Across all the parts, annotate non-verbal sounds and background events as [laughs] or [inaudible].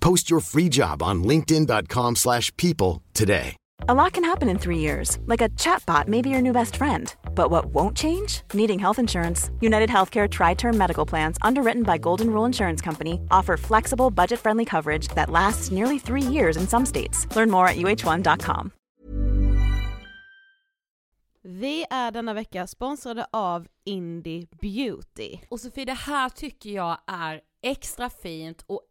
Post your free job on linkedin.com/people slash people today. A lot can happen in three years, like a chatbot may be your new best friend. But what won't change? Needing health insurance. United Healthcare Tri Term Medical Plans, underwritten by Golden Rule Insurance Company, offer flexible, budget friendly coverage that lasts nearly three years in some states. Learn more at uh1.com. Vi är denna vecka sponsrade av Indie Beauty. Och Sofie, det här tycker jag är extra fint och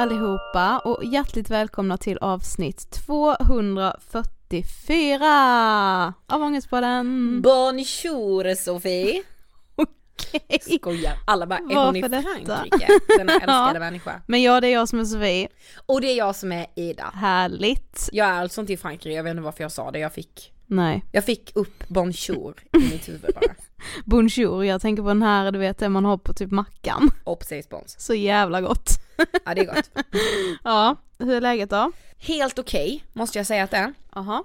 allihopa och hjärtligt välkomna till avsnitt 244 av Ångestpodden. Bonjour Sofie! [laughs] Okej. Skojar, alla bara är hon i? Frankrike? Denna [laughs] älskade Ja. människa. Men ja, det är jag som är Sofie. Och det är jag som är Ida. Härligt. Jag är alltså inte i Frankrike, jag vet inte varför jag sa det, jag fick, Nej. jag fick upp bonjour i [laughs] mitt huvud bara. Bonjour, jag tänker på den här, du vet det man har på typ mackan. Opposite spons. Så jävla gott. [laughs] Ja det är gott. [laughs] Ja, hur är läget då? Helt okej, måste jag säga att det är. Jaha.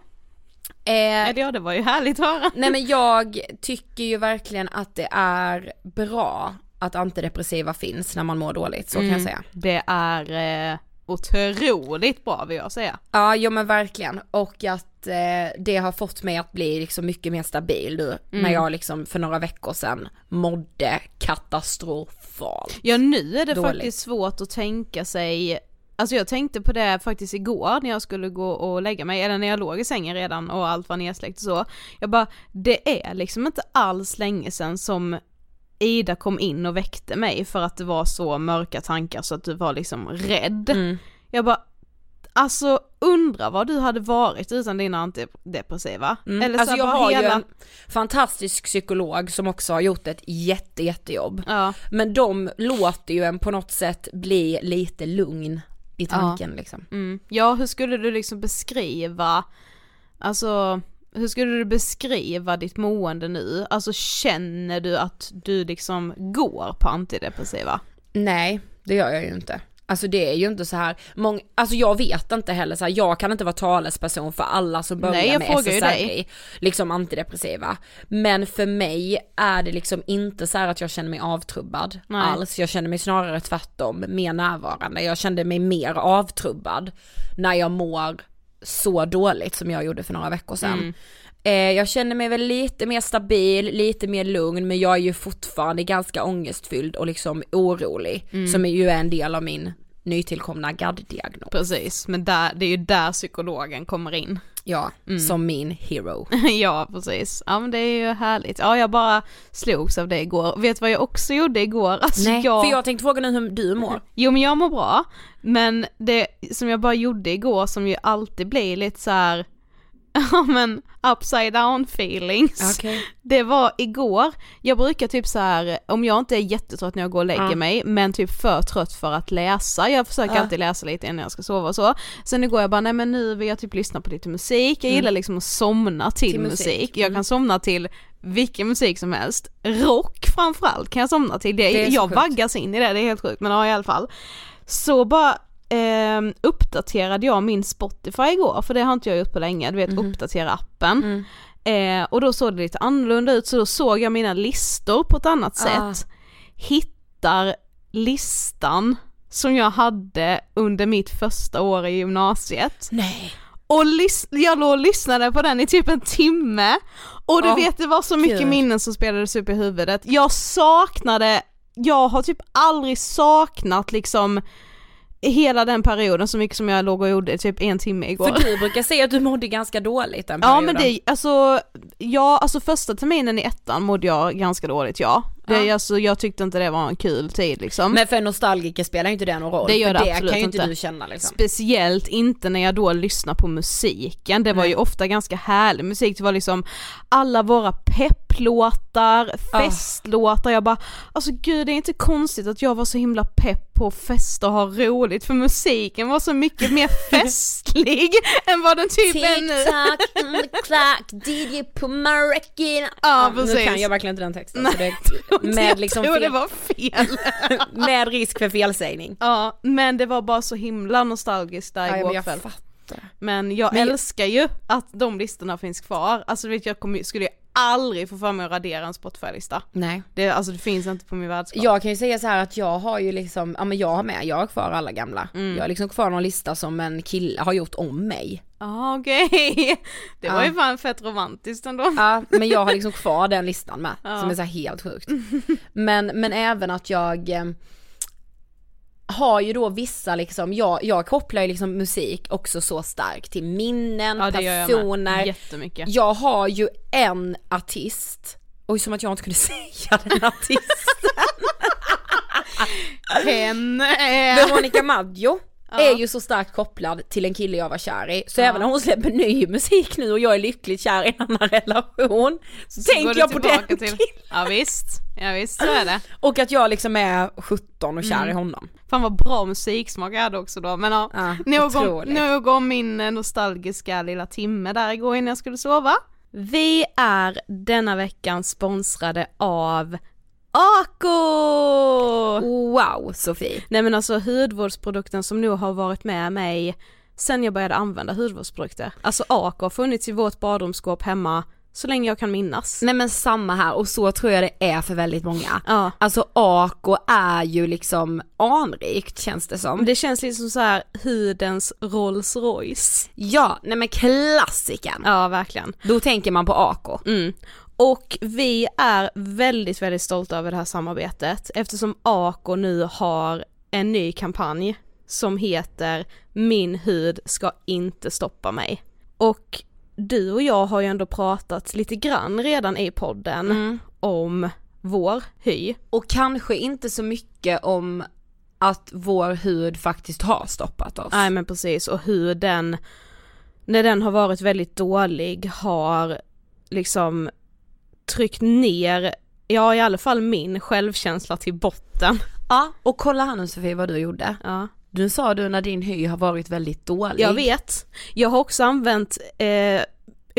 Eh, Ja, det var ju härligt att höra. Nej men jag [laughs] tycker ju verkligen att det är bra att antidepressiva finns när man mår dåligt, så kan jag säga. Det är eh, otroligt bra vill jag säga. Ja, jo men verkligen. Och att eh, det har fått mig att bli liksom mycket mer stabil nu, när jag liksom för några veckor sedan mådde katastrofalt. Ja nu är det Dåligt. faktiskt svårt att tänka sig Alltså jag tänkte på det faktiskt igår när jag skulle gå och lägga mig, eller när jag låg i sängen redan och allt var nedsläckt och så. Jag bara, det är liksom inte alls länge sedan som Ida kom in och väckte mig för att det var så mörka tankar så att du var liksom rädd. Mm. Jag bara, alltså undra vad du hade varit utan dina antidepressiva. Mm. Eller alltså så jag bara har ju hela... en fantastisk psykolog som också har gjort ett jätte jättejobb. Ja, Men de låter ju en på något sätt bli lite lugn i tanken liksom. mm. ja, hur skulle du liksom beskriva, alltså hur skulle du beskriva ditt mående nu? Alltså känner du att du liksom går på antidepressiva? Nej, det gör jag ju inte. Alltså det är ju inte så här, många, alltså jag vet inte heller så här, jag kan inte vara talesperson för alla som börjar Nej, jag med SSRI, dig. liksom antidepressiva. Men för mig är det liksom inte så här att jag känner mig avtrubbad Nej. alls, jag känner mig snarare tvärtom, mer närvarande. Jag kände mig mer avtrubbad när jag mår så dåligt som jag gjorde för några veckor sedan. Mm. Eh, jag känner mig väl lite mer stabil, lite mer lugn men jag är ju fortfarande ganska ångestfylld och liksom orolig Mm. som är ju är en del av min nytillkomna GAD-diagnos. Precis, men där, det är ju där psykologen kommer in. Ja, Mm. som min hero. [laughs] ja, precis. Ja men det är ju härligt. Ja jag bara slogs av det igår. Vet du vad jag också gjorde igår? Alltså Nej, jag... för jag tänkte fråga nu hur du mår. [laughs] Jo men jag mår bra, men det som jag bara gjorde igår som ju alltid blir lite så här. [laughs] ja men upside down feelings. Okej. Det var igår, jag brukar typ så här om jag inte är jättetrött när jag går och lägger Ja. mig, men typ för trött för att läsa, jag försöker Ja. alltid läsa lite innan jag ska sova och så. Sen igår jag bara, nej men nu vill jag typ lyssna på lite musik, jag gillar liksom att somna till, Till musik. musik. jag Mm. kan somna till vilken musik som helst, rock framförallt kan jag somna till, det, Det jag sjukt. vaggas in i det, det är helt sjukt men ja i alla fall. Så bara ehm, uppdaterade jag min Spotify igår, för det har inte jag gjort på länge, du vet Mhm. uppdatera appen. Mm. Eh, och då såg det lite annorlunda ut så då såg jag mina listor på ett annat Ah. sätt. Hittar listan som jag hade under mitt första år i gymnasiet. Nej. Och jag låg och lyssnade på den i typ en timme och du Åh, vet det var så mycket gud. minnen som spelades upp i huvudet. Jag saknade, jag har typ aldrig saknat liksom hela den perioden så mycket som jag låg och gjorde typ en timme igår. För du brukar säga att du mådde ganska dåligt den Ja perioden. men det, alltså, ja alltså första terminen i ettan mådde jag ganska dåligt ja. Det, Ja. alltså, jag tyckte inte det var en kul tid liksom. Men för en nostalgiker spelar ju inte det någon roll. Det gör för det det absolut kan ju inte du känna liksom. Speciellt inte när jag då lyssnar på musiken, det var Nej. ju ofta ganska härlig musik, det var liksom alla våra pepplåtar, Ah. festlåtar, jag bara alltså gud det är inte konstigt att jag var så himla pepp på fest och ha roligt för musiken var så mycket mer [laughs] festlig än vad den typ är nu. Tick-tock [laughs] on the clock, DJ på Maracin. Ja, Nu precis. kan jag verkligen inte den texten. Nej, det, [laughs] jag med liksom tror det fel, var fel. med risk för felsägning. Ja, men det var bara så himla nostalgiskt där Ja, igår jag kväll. Men jag Men jag- älskar ju att de listorna finns kvar. Alltså vet jag skulle ju aldrig få för mig att radera en Spotify-lista. Nej. Det, alltså det finns inte på min världskarta. Jag kan ju säga så här att jag har ju liksom, ja men jag har med, jag har kvar alla gamla. Jag har liksom kvar någon lista som en kille har gjort om mig. Ja okej, [laughs] det var Ja. ju fan fett romantiskt ändå. Ja, men jag har liksom kvar den listan med, [laughs] Ja. som är så helt sjukt. [laughs] Men, men även att jag eh, har ju då vissa liksom, jag, jag kopplar ju liksom musik också så starkt till minnen, Ja jag personer. med. Jättemycket. Jag har ju en artist, oj som att jag inte kunde [laughs] säga den artisten. [laughs] Hen är... Veronica Maggio Ja. är ju så starkt kopplad till en kille jag var kär i, så även när hon släpper ny musik nu och jag är lyckligt kär i en annan relation, så, tänker jag på den till- killen. Ja visst, ja visst så är det. Och att jag liksom är 17 och kär Mm. i honom. Fan vad bra musiksmak jag hade också då, men ja. Ja, om, nog om min eh, nostalgiska lilla timme där igår innan jag skulle sova. Vi är denna veckan sponsrade av Ako! Wow Sofie! Nej men alltså hudvårdsprodukten som nu har varit med mig sen jag började använda hudvårdsprodukter. Alltså Ako har funnits i vårt badrumsskåp hemma så länge jag kan minnas. Nej men samma här och så tror jag det är för väldigt många. Ja. Alltså Ako är ju liksom anrikt känns det som. Det känns lite som så här hudens Rolls Royce. Ja, nej men klassiken. Ja verkligen. Då tänker man på Ako. Mm. Och vi är väldigt, väldigt stolta över det här samarbetet eftersom Ako nu har en ny kampanj som heter Min hud ska inte stoppa mig. Och du och jag har ju ändå pratat lite grann redan i podden om vår hy. Och kanske inte så mycket om att vår hud faktiskt har stoppat oss. Nej men precis och hur den, när den har varit väldigt dålig har liksom tryckt ner, ja i alla fall min självkänsla till botten. Ja, och kolla här nu Sofie vad du gjorde. Ja. Du sa du när din hy har varit väldigt dålig. Jag vet. Jag har också använt eh,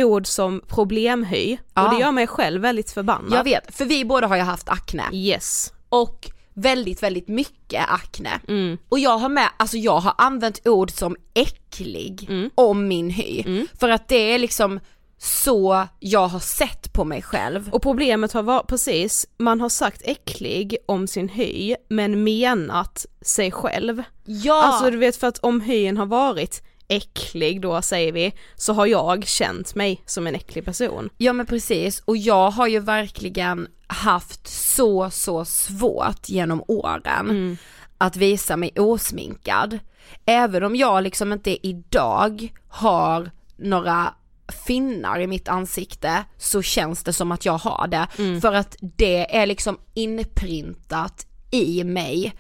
ord som problemhy Ja. och det gör mig själv väldigt förbannad. Jag vet, för vi båda har ju haft akne. Yes. Och väldigt, väldigt mycket akne. Mm. Och jag har med, alltså jag har använt ord som äcklig Mm. om min hy. För att det är liksom så jag har sett på mig själv. Och problemet har varit, precis, man har sagt äcklig om sin hy men menat sig själv. Ja! Alltså du vet för att om hyn har varit äcklig då säger vi, så har jag känt mig som en äcklig person. Ja men precis, och jag har ju verkligen haft så så svårt genom åren att visa mig osminkad. Även om jag liksom inte idag har några finnar i mitt ansikte så känns det som att jag har det. För att det är liksom inprintat i mig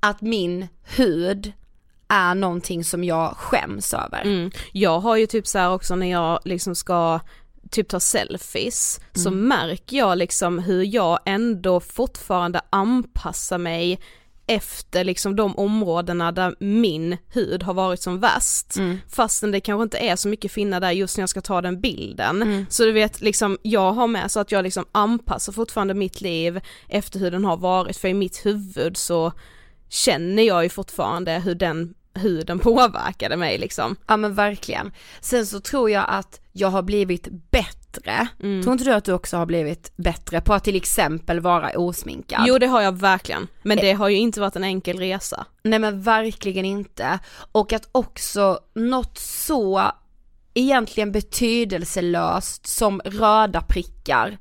att min hud är någonting som jag skäms över. Mm. Jag har ju typ så här också när jag liksom ska typ ta selfies så märker jag liksom hur jag ändå fortfarande anpassar mig efter liksom de områdena där min hud har varit som värst. Fastän det kanske inte är så mycket finnar där just när jag ska ta den bilden. Så du vet liksom, jag har med så att jag liksom anpassar fortfarande mitt liv efter hur den har varit för i mitt huvud så känner jag ju fortfarande hur den huden [laughs] påverkade mig liksom. Ja men verkligen. Sen så tror jag att jag har blivit bättre. Mm. Tror inte du att du också har blivit bättre på att till exempel vara osminkad? Jo det har jag verkligen, men det har ju inte varit en enkel resa. Nej men verkligen inte. Och att också något så egentligen betydelselöst som röda prickar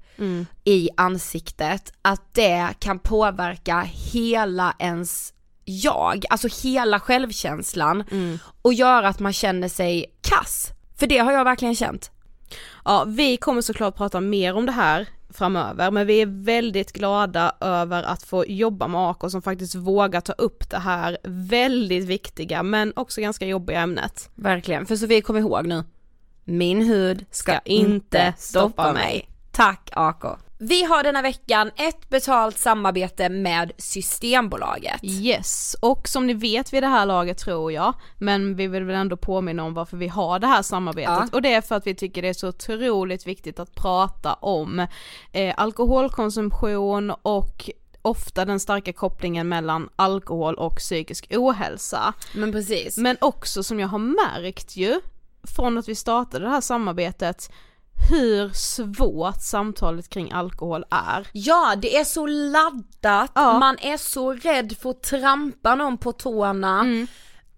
i ansiktet, att det kan påverka hela ens jag, alltså hela självkänslan och göra att man känner sig kass. För det har jag verkligen känt. Ja, vi kommer såklart prata mer om det här framöver, men vi är väldigt glada över att få jobba med Ako som faktiskt vågar ta upp det här väldigt viktiga men också ganska jobbiga ämnet. Verkligen, för Sofie kom ihåg nu. Min hud ska, Ska inte stoppa stoppa mig. mig. Tack Ako. Vi har denna veckan ett betalt samarbete med Systembolaget. Yes, och som ni vet vid det här laget tror jag, men vi vill väl ändå påminna om varför vi har det här samarbetet Ja. och det är för att vi tycker det är så otroligt viktigt att prata om eh, alkoholkonsumtion och ofta den starka kopplingen mellan alkohol och psykisk ohälsa. Men precis. Men också som jag har märkt ju från att vi startade det här samarbetet hur svårt samtalet kring alkohol är. Ja, det är så laddat, Ja. man är så rädd för att trampa någon på tårna. Mm.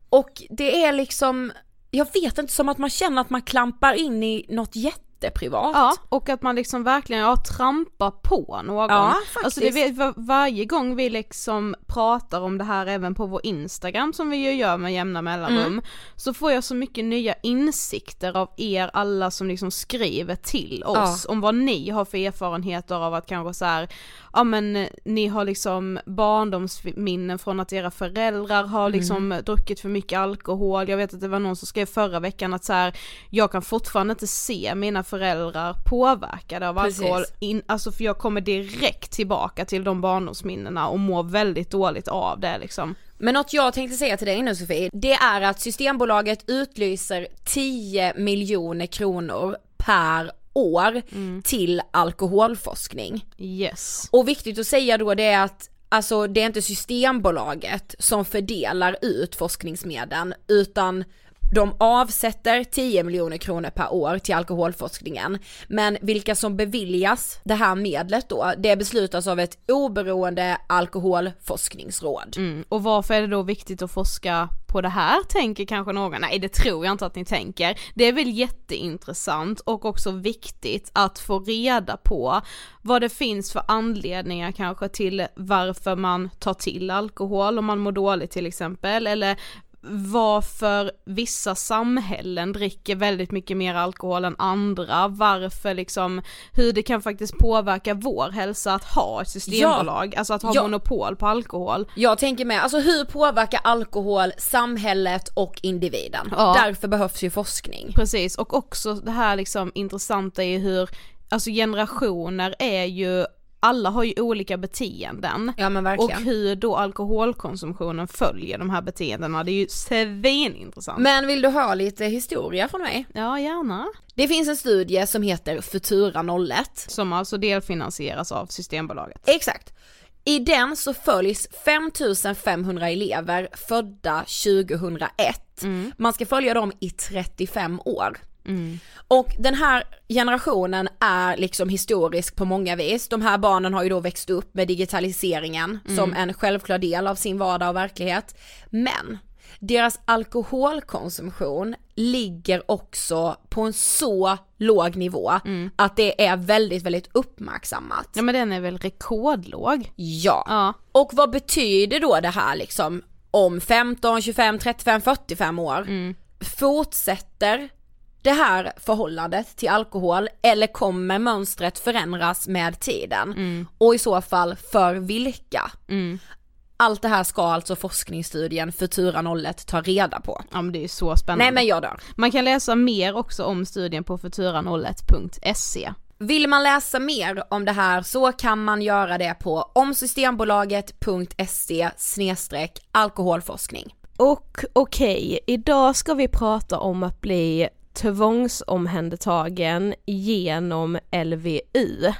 Och det är liksom, jag vet inte, som att man känner att man klampar in i något jätteprivat. Ja, och att man liksom verkligen, ja, trampar på någon. Ja, faktiskt. Alltså det vet, var, varje gång vi liksom pratar om det här även på vår Instagram som vi ju gör med jämna mellanrum, Mm. så får jag så mycket nya insikter av er alla som liksom skriver till oss om vad ni har för erfarenheter av att kanske så här, ja men ni har liksom barndomsminnen från att era föräldrar har liksom Mm. druckit för mycket alkohol, jag vet att det var någon som skrev förra veckan att så här, jag kan fortfarande inte se mina föräldrar påverkade av Precis. alkohol, in, alltså för jag kommer direkt tillbaka till de barndomsminnena och mår väldigt dåligt av det liksom. Men något jag tänkte säga till dig nu Sofie, det är att Systembolaget utlyser 10 miljoner kronor per år till alkoholforskning. Yes. Och viktigt att säga då det är att alltså det är inte Systembolaget som fördelar ut forskningsmedlen utan de avsätter 10 miljoner kronor per år till alkoholforskningen. Men vilka som beviljas det här medlet då, det beslutas av ett oberoende alkoholforskningsråd. Mm. Och varför är det då viktigt att forska på det här tänker kanske någon, nej det tror jag inte att ni tänker. Det är väl jätteintressant och också viktigt att få reda på vad det finns för anledningar kanske till varför man tar till alkohol om man mår dåligt till exempel eller varför vissa samhällen dricker väldigt mycket mer alkohol än andra, varför liksom, hur det kan faktiskt påverka vår hälsa att ha ett systembolag, alltså att ha Ja. monopol på alkohol. Jag tänker med, alltså hur påverkar alkohol samhället och individen? Ja. Därför behövs ju forskning. Precis, och också det här liksom intressanta är hur, alltså generationer är ju, alla har ju olika beteenden. Ja Och hur då alkoholkonsumtionen följer de här beteendena, det är ju svinintressant. Men vill du höra lite historia från mig? Ja, gärna. Det finns en studie som heter Futura 01. Som alltså delfinansieras av Systembolaget. Exakt. I den så följs 5500 elever födda 2001. Man ska följa dem i 35 år. Och den här generationen är liksom historisk på många vis. De här barnen har ju då växt upp med digitaliseringen som en självklar del av sin vardag och verklighet. Men deras alkoholkonsumtion ligger också på en så låg nivå att det är väldigt, väldigt uppmärksammat. Ja men den är väl rekordlåg? Ja. Ja. Och vad betyder då det här liksom om 15, 25, 35, 45 år? Fortsätter det här förhållandet till alkohol eller kommer mönstret förändras med tiden? Och i så fall för vilka? Allt det här ska alltså forskningsstudien Futura 01 ta reda på. Ja men det är ju så spännande. Nej men jag dör. Man kan läsa mer också om studien på futuran01.se. Vill man läsa mer om det här så kan man göra det på omsystembolaget.se alkoholforskning. Och okej, idag ska vi prata om att bli tvångsomhändertagen genom LVU.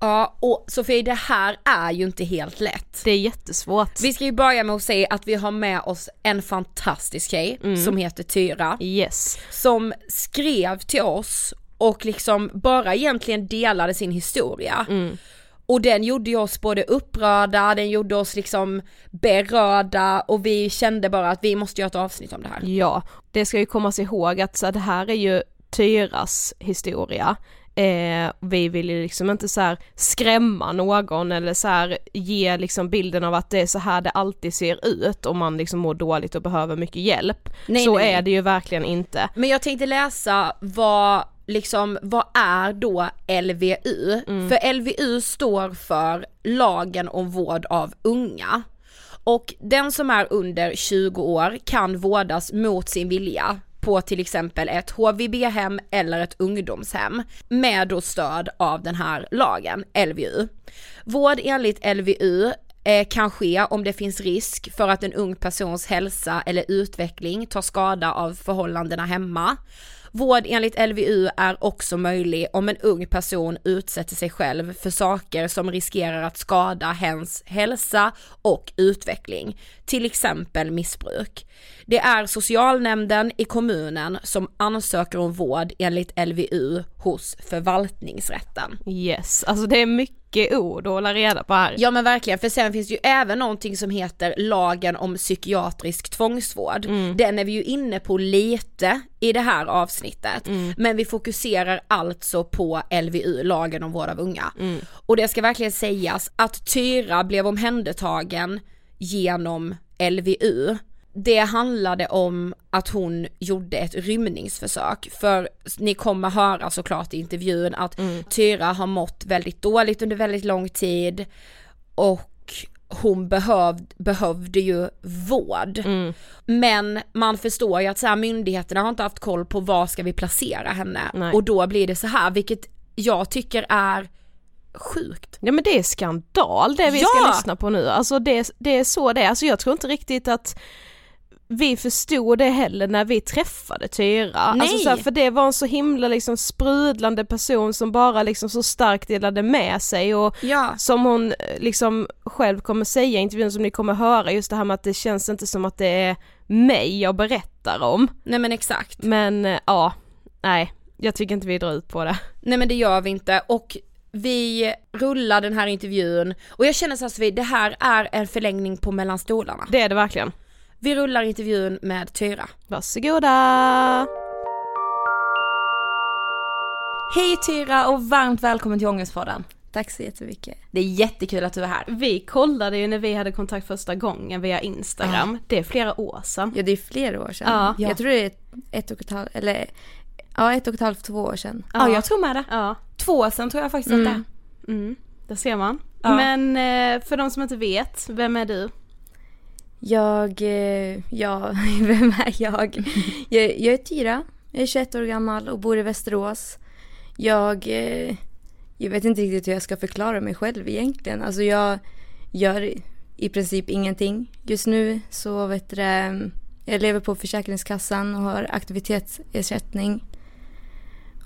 Ja och Sofie det här är ju inte helt lätt. Det är jättesvårt. Vi ska ju börja med att säga att vi har med oss en fantastisk tjej som heter Tyra. Yes. Som skrev till oss och liksom bara egentligen delade sin historia. Och den gjorde oss både upprörda, den gjorde oss liksom berörda och vi kände bara att vi måste göra ett avsnitt om det här. Ja, det ska ju komma sig ihåg att så det här är ju Tyras historia. Eh, vi vill ju liksom inte så skrämma någon eller så ge liksom bilden av att det är så här det alltid ser ut om man liksom mår dåligt och behöver mycket hjälp. Nej, så nej, nej. är det ju verkligen inte. Men jag tänkte läsa vad, liksom, vad är då LVU? För LVU står för lagen om vård av unga. Och den som är under 20 år kan vårdas mot sin vilja på till exempel ett HVB-hem eller ett ungdomshem med då stöd av den här lagen, LVU. Vård enligt LVU eh, kan ske om det finns risk för att en ung persons hälsa eller utveckling tar skada av förhållandena hemma. Vård enligt LVU är också möjlig om en ung person utsätter sig själv för saker som riskerar att skada hens hälsa och utveckling, till exempel missbruk. Det är socialnämnden i kommunen som ansöker om vård enligt LVU hos förvaltningsrätten. Yes, alltså det är mycket ord att hålla reda på här. Ja men verkligen, för sen finns det ju även någonting som heter lagen om psykiatrisk tvångsvård. Mm. Den är vi ju inne på lite i det här avsnittet, Mm. men vi fokuserar alltså på LVU, lagen om vård av unga. Mm. Och det ska verkligen sägas att Tyra blev omhändertagen genom LVU. Det handlade om att hon gjorde ett rymningsförsök, för ni kommer höra såklart i intervjun att Tyra har mått väldigt dåligt under väldigt lång tid och hon behövd, behövde ju vård. Mm. Men man förstår ju att så här, myndigheterna har inte haft koll på var ska vi placera henne Nej. och då blir det så här, vilket jag tycker är sjukt. Ja men det är skandal det vi Ja! ska lyssna på nu, alltså det, det är så det är, alltså jag tror inte riktigt att vi förstod det heller när vi träffade Tyra. Alltså Nej. så här, för det var en så himla liksom sprudlande person som bara liksom så starkt delade med sig och Ja. som hon eh, liksom själv kommer säga i intervjun som ni kommer höra just det här med att det känns inte som att det är mig jag berättar om. Nej men exakt. Men eh, ja, nej, jag tycker inte vi drar ut på det. Nej men det gör vi inte och vi rullar den här intervjun och jag känner så här det här är en förlängning på mellan stolarna. Det är det verkligen. Vi rullar intervjun med Tyra. Varsågoda! Hej Tyra och varmt välkommen till Ångestpodden. Tack så jättemycket. Det är jättekul att du är här. Vi kollade ju när vi hade kontakt första gången via Instagram, det är flera år sedan. Ja det är flera år sedan. Ja. Jag tror det är ett och ett halvt, eller ja ett och ett halvt, två år sedan. Ja, jag tror med det. Ja, Två år sedan tror jag faktiskt att det är. mm, det ser man. Ja. Men eh, för de som inte vet, vem är du? Jag, eh, ja, [laughs] vem är jag? jag? Jag är Tyra, jag är 21 år gammal och bor i Västerås. Jag, eh, jag vet inte riktigt hur jag ska förklara mig själv egentligen. Alltså jag gör i princip ingenting. Just nu så vet du det, jag lever på Försäkringskassan och har aktivitetsersättning.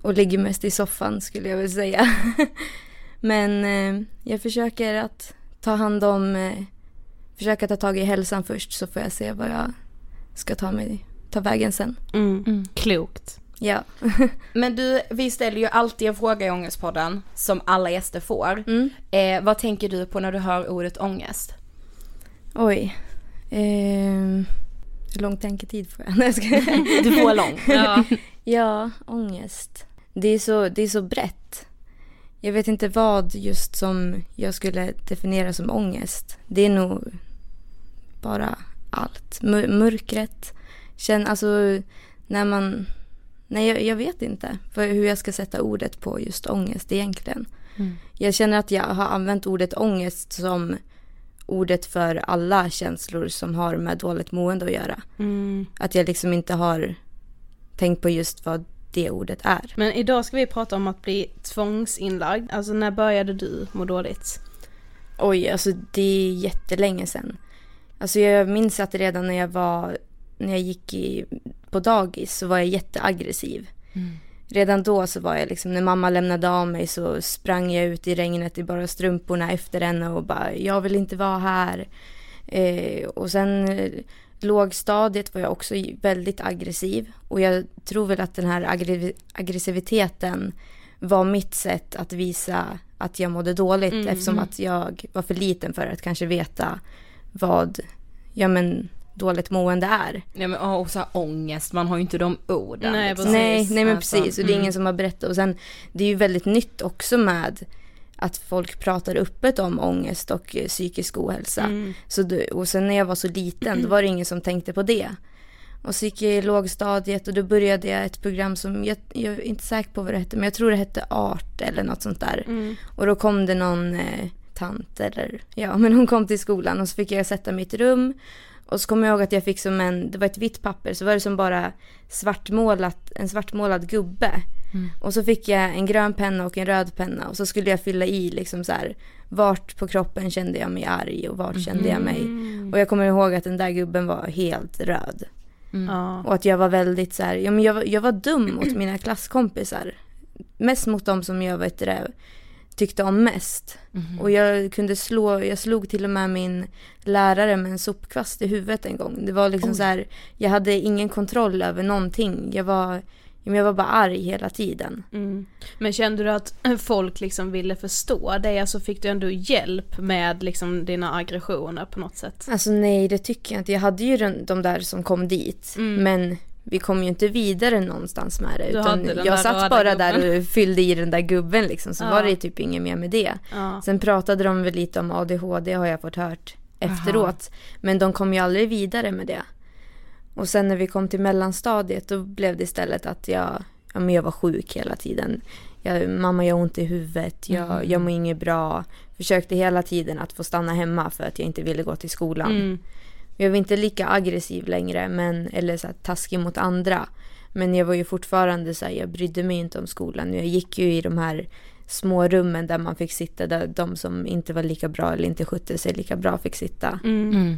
Och ligger mest i soffan skulle jag vilja säga. [laughs] Men jag försöker att ta hand om, försöka ta tag i hälsan först så får jag se vad jag ska ta mig, ta vägen sen. Mm. Klokt. Ja. [laughs] Men du, vi ställer ju alltid en fråga i Ångestpodden som alla gäster får. Mm. Eh, vad tänker du på när du hör ordet ångest? Oj. Ehm, hur lång tänketid får jag? [laughs] Nej, jag ska... [laughs] Du får lång. Ja. Ja, ångest. Det är, så, det är så brett. Jag vet inte vad just som jag skulle definiera som ångest. Det är nog bara allt. Mör- mörkret. Känn, alltså, när man... Nej, jag, jag vet inte hur jag ska sätta ordet på just ångest egentligen. Jag känner att jag har använt ordet ångest som ordet för alla känslor som har med dåligt mående att göra. Mm. Att jag liksom inte har tänkt på just vad det ordet är. Men idag ska vi prata om att bli tvångsinlagd, alltså när började du må dåligt? Oj, alltså det är jättelänge sedan. Alltså jag minns att redan när jag var, när jag gick i, på dagis så var jag jätteaggressiv. Redan då så var jag liksom, när mamma lämnade av mig så sprang jag ut i regnet i bara strumporna efter henne och bara, jag vill inte vara här. Eh, och sen eh, lågstadiet var jag också väldigt aggressiv. Och jag tror väl att den här aggre- aggressiviteten var mitt sätt att visa att jag mådde dåligt Mm. eftersom att jag var för liten för att kanske veta vad, ja men dåligt mående är. Nej men och så här ångest, man har ju inte de orden. Nej, liksom. Nej, nej men Alltså, precis. Och det är ingen som har berättat. Och sen, det är ju väldigt nytt också med att folk pratar öppet om ångest och eh, psykisk ohälsa. Mm. Så du, och sen när jag var så liten, då var det ingen som tänkte på det. Och så gick jag i lågstadiet och då började jag ett program som, jag, jag är inte säker på vad det hette, men jag tror det hette Art eller något sånt där. Mm. Och då kom det någon eh, tant eller, ja men hon kom till skolan och så fick jag sätta ett rum. Och så kommer jag ihåg att jag fick som en, det var ett vitt papper, så var det som bara svartmålat, en svartmålad gubbe. Och så fick jag en grön penna och en röd penna och så skulle jag fylla i liksom så här, vart på kroppen kände jag mig arg och vart kände jag mig. Och jag kommer ihåg att den där gubben var helt röd. Ja. Och att jag var väldigt så här, ja men jag, var- jag var dum mot [clears throat] mina klasskompisar. Mest mot dem som jag vet det, tyckte om mest. Mhm. Och jag kunde slå, jag slog till och med min lärare med en sopkvast i huvudet en gång. Det var liksom Oj. så här, jag hade ingen kontroll över någonting. Jag var, jag var bara arg hela tiden. Mm. Men kände du att [clears throat] folk liksom ville förstå dig? Alltså fick du ändå hjälp med liksom dina aggressioner på något sätt? Alltså nej, det tycker jag inte. Jag hade ju de där som kom dit. Mm. Men vi kom ju inte vidare någonstans med det. Utan jag satt bara där och fyllde i den där gubben liksom. Så Ja. var det typ inget mer med det. Ja. Sen pratade de väl lite om ADHD har jag fått hört efteråt. Men de kom ju aldrig vidare med det. Och sen när vi kom till mellanstadiet då blev det istället att jag, ja, men jag var sjuk hela tiden. Jag, mamma jag har ont i huvudet, jag, Mm. jag mår inget bra. Försökte hela tiden att få stanna hemma för att jag inte ville gå till skolan. Mm. Jag var inte lika aggressiv längre men, eller så här, taskig mot andra. Men jag var ju fortfarande så här, jag brydde mig inte om skolan. Jag gick ju i de här små rummen där man fick sitta, där de som inte var lika bra eller inte skötte sig lika bra fick sitta. Mm.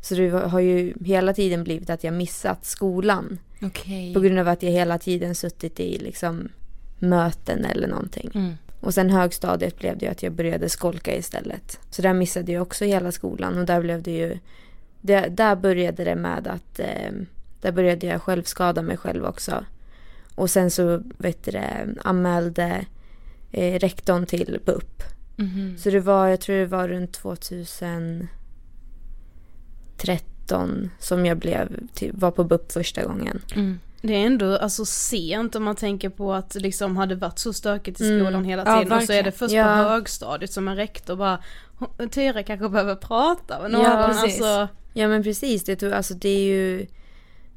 Så det har ju hela tiden blivit att jag missat skolan. Okej. På grund av att jag hela tiden suttit i liksom möten eller någonting. Mm. Och sen högstadiet blev det ju att jag började skolka istället. Så där missade jag också hela skolan och där blev det ju... Det, där började det med att... Eh, där började jag självskada mig själv också. Och sen så vet du det, anmälde eh, rektorn till BUP. Mhm. Så det var, jag tror det var runt 2013 som jag blev, till, var på BUP första gången. Mm. Det är ändå alltså sent om man tänker på att det liksom hade varit så stökigt i Mm. skolan hela Ja, tiden och så är det först Ja. på högstadiet som en rektor bara "Hon- Tyra kanske behöver prata med någon. Ja, precis. Alltså, Ja men precis, det, alltså det är ju...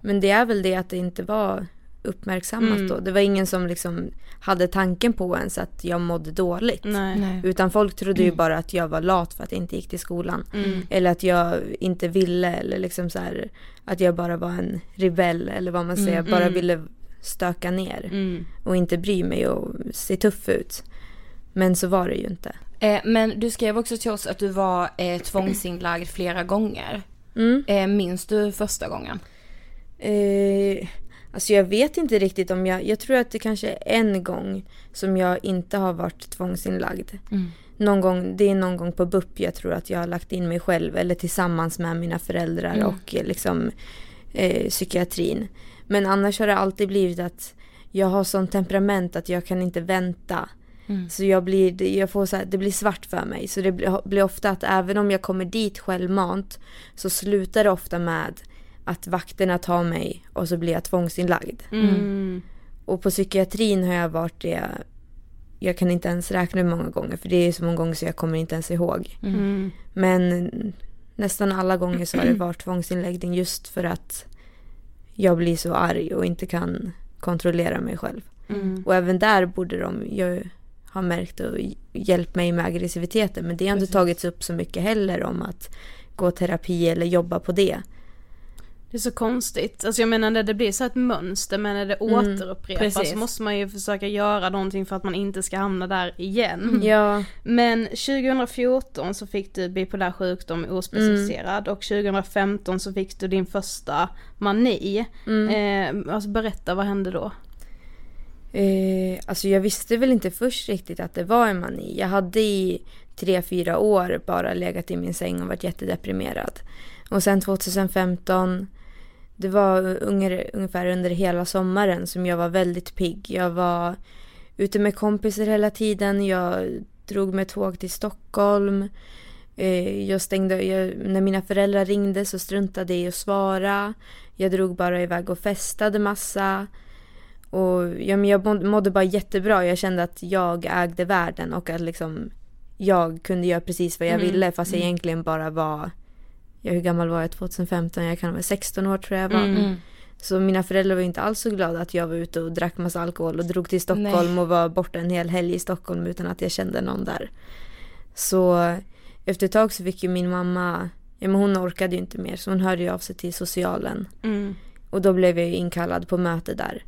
Men det är väl det att det inte var uppmärksammat Mm. då. Det var ingen som liksom hade tanken på ens att jag mådde dåligt. nej. Nej. Utan folk trodde ju bara att jag var lat för att jag inte gick till skolan. Mm. Eller att jag inte ville eller liksom så här, att jag bara var en rebell eller vad man säger. Mm, bara mm. ville stöka ner Mm. och inte bry mig och se tuff ut. Men så var det ju inte. Eh, men du skrev också till oss att du var eh, tvångsinlagd flera gånger. Mm. Eh, minns du första gången? Eh, alltså jag vet inte riktigt om jag, jag tror att det kanske är en gång som jag inte har varit tvångsinlagd. Mm. Någon gång, det är någon gång på BUP jag tror att jag har lagt in mig själv eller tillsammans med mina föräldrar Mm. och eh, liksom eh, psykiatrin. Men annars har det alltid blivit att jag har sånt temperament att jag kan inte vänta. Mm. Så jag blir, jag får så här, det blir svart för mig. Så det blir, blir ofta att även om jag kommer dit självmant så slutar det ofta med att vakterna tar mig och så blir jag tvångsinlagd. Mm. Och på psykiatrin har jag varit det, jag kan inte ens räkna hur många gånger för det är så många gånger så jag kommer inte ens ihåg. Mm. Men nästan alla gånger så har det [clears throat] varit tvångsinläggning just för att jag blir så arg och inte kan kontrollera mig själv. Mm. Och även där borde de ju ha märkt och hjälpt mig med aggressiviteten. Men det har inte tagits upp så mycket heller om att gå terapi eller jobba på det. Det är så konstigt. Alltså jag menar när det blir så ett mönster men när det Mm, återupprepas precis. så måste man ju försöka göra någonting för att man inte ska hamna där igen. Mm. Ja, Men 2014 så fick du bipolär sjukdom ospecificerad och 2015 så fick du din första mani. mm. Eh, alltså berätta, vad hände då? Eh, alltså jag visste väl inte först riktigt att det var en mani. Jag hade i tre, fyra år bara legat i min säng och varit jättedeprimerad. Och sen 2015, det var unger, ungefär under hela sommaren som jag var väldigt pigg. Jag var ute med kompisar hela tiden. Jag drog med tåg till Stockholm. Eh, jag stängde, jag, när mina föräldrar ringde så struntade jag i att svara. Jag drog bara iväg och festade massa. Och ja, men jag må- mådde bara jättebra. Jag kände att jag ägde världen och att liksom jag kunde göra precis vad jag Mm, ville fast jag mm. egentligen bara var Ja, hur gammal var jag 2015? Jag kan vara 16 år tror jag var. Mm. Så mina föräldrar var inte alls så glada att jag var ute och drack massa alkohol och drog till Stockholm Nej. och var borta en hel helg i Stockholm utan att jag kände någon där. Så efter ett tag så fick ju min mamma, ja men hon orkade ju inte mer så hon hörde ju av sig till socialen. Mm. Och då blev jag ju inkallad på möte där.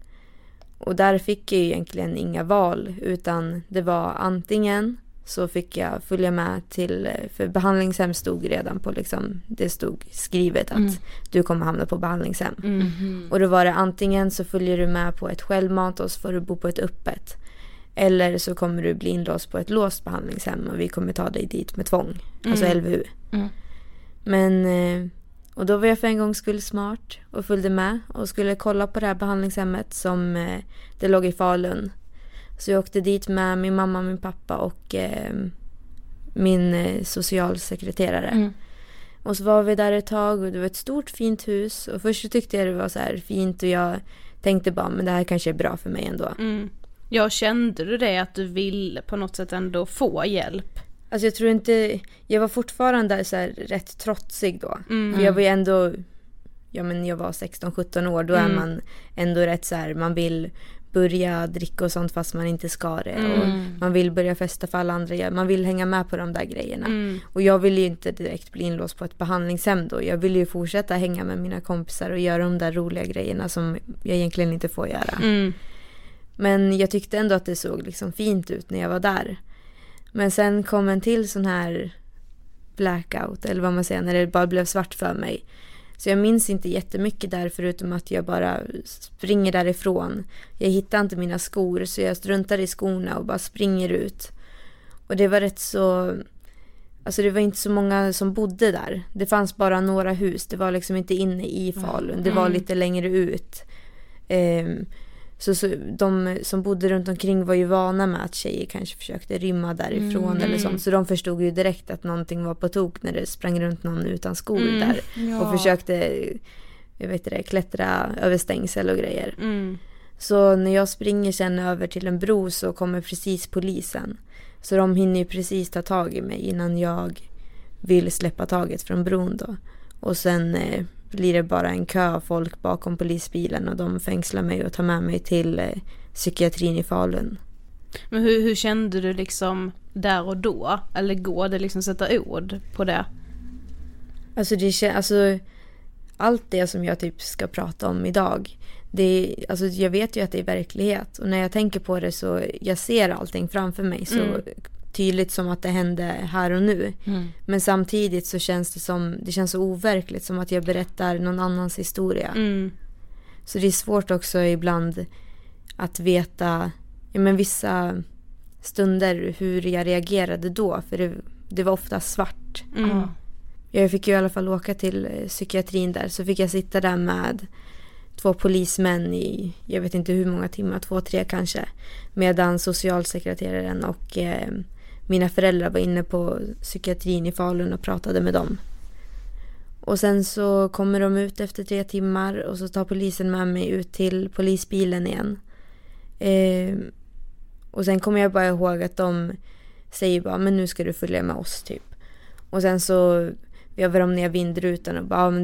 Och där fick jag ju egentligen inga val utan det var antingen så fick jag följa med till, för behandlingshem stod redan på liksom, det stod skrivet att Mm. du kommer hamna på behandlingshem. Mm. Mhm. Och då var det antingen så följer du med på ett självmant och så får du bo på ett öppet. Eller så kommer du bli inlåst på ett låst behandlingshem och vi kommer ta dig dit med tvång. Alltså Mm. LVU. Mm. Men, eh, och då var jag för en gångs skull smart och följde med och skulle kolla på det här behandlingshemmet som eh, det låg i Falun. Så jag åkte dit med min mamma, min pappa och eh, min eh, socialsekreterare. Mm. Och så var vi där ett tag och det var ett stort fint hus och först så tyckte jag det var så här fint och jag tänkte bara men det här kanske är bra för mig ändå. Mm. Ja, kände du det att du ville på något sätt ändå få hjälp? Alltså jag tror inte, jag var fortfarande så här rätt trotsig då. Mm. Jag var ju ändå, ja men jag var 16-17 år, då är Mm. man ändå rätt så här, man vill börja dricka och sånt fast man inte ska det. Och Mm. man vill börja festa för alla andra gör. Man vill hänga med på de där grejerna. Mm. Och jag ville ju inte direkt bli inlåst på ett behandlingshem då. Jag ville ju fortsätta hänga med mina kompisar och göra de där roliga grejerna som jag egentligen inte får göra. Mm. Men jag tyckte ändå att det såg liksom fint ut när jag var där. Men sen kom en till sån här blackout, eller vad man säger, när det bara blev svart för mig. Så jag minns inte jättemycket där förutom att jag bara springer därifrån. Jag hittar inte mina skor så jag struntar i skorna och bara springer ut. Och det var rätt så... Alltså det var inte så många som bodde där. Det fanns bara några hus. Det var liksom inte inne i Falun. Det var Mm. lite längre ut. Ehm, så, så de som bodde runt omkring var ju vana med att tjejer kanske försökte rymma därifrån Mm. eller sånt. Så de förstod ju direkt att någonting var på tok när det sprang runt någon utan skor Mm. där. Ja. Och försökte, jag vet det, klättra över stängsel och grejer. Mm. Så när jag springer sen över till en bro så kommer precis polisen. Så de hinner ju precis ta tag i mig innan jag vill släppa taget från bron då. Och sen eh, blir det bara en kö av folk bakom polisbilen och de fängslar mig och tar med mig till eh, psykiatrin i Falun. Men hur, hur kände du liksom där och då? Eller går det liksom sätta ord på det? Alltså det alltså allt det som jag typ ska prata om idag. Det alltså jag vet ju att det är verklighet och när jag tänker på det så jag ser allting framför mig så Mm. Tydligt som att det hände här och nu. Mm. Men samtidigt så känns det som, det känns så overkligt som att jag berättar någon annans historia. Mm. Så det är svårt också ibland att veta, ja men vissa stunder hur jag reagerade då för det, det var ofta svart. Mm. Jag fick ju i alla fall åka till psykiatrin där så fick jag sitta där med två polismän i, jag vet inte hur många timmar, två, tre kanske. Medan socialsekreteraren och eh, mina föräldrar var inne på psykiatrin i Falun och pratade med dem. Och sen så kommer de ut efter tre timmar och så tar polisen med mig ut till polisbilen igen. Eh, och sen kommer jag bara ihåg att de säger bara, men nu ska du följa med oss typ. Och sen så vevar de ner vindrutan och bara, men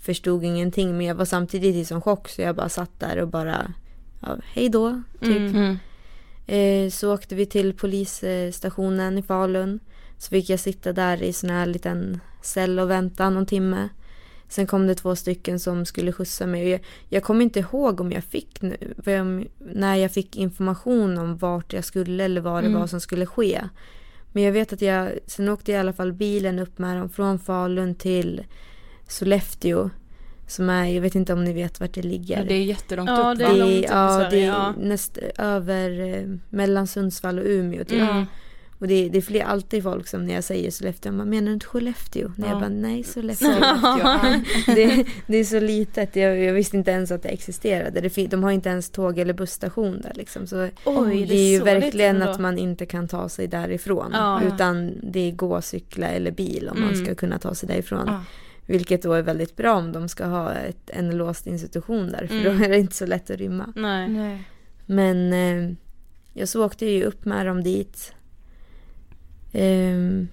förstod ingenting men jag var samtidigt i sån chock så jag bara satt där och bara, ja, hej då, typ. Mm. Eh, så åkte vi till polisstationen i Falun. Så fick jag sitta där i sån här liten cell och vänta någon timme. Sen kom det två stycken som skulle skjutsa mig. Och jag, jag kommer inte ihåg om jag fick, nu- vem- när jag fick information om vart jag skulle eller vad det Mm. var som skulle ske. Men jag vet att jag, sen åkte jag i alla fall bilen upp med dem från Falun till Sollefteå. Som är, jag vet inte om ni vet vart det ligger. Ja, det är jättelångt Ja, upp det va? är Det långt är, upp i ja, Sverige, det är ja. näst, över eh, mellan Sundsvall och Umeå typ. Mm. Och det, är- det är fler, alltid folk som när jag säger Sollefteå, man menar du inte Skellefteå? När jag Ja. bara nej Sollefteå. [laughs] Ja. [laughs] det, det är så litet, jag, jag visste inte ens att det existerade. Det, de har inte ens tåg eller busstation där liksom. Så Oj, det är ju så verkligen att man inte kan ta sig därifrån. Ja. Utan det är gå, cykla eller bil om man Mm. ska kunna ta sig därifrån. Ja. Vilket då är väldigt bra om de ska ha ett, en låst institution där. För Mm. då är det inte så lätt att rymma. Nej. Nej. Men eh, jag så åkte ju upp med dem dit. Eh,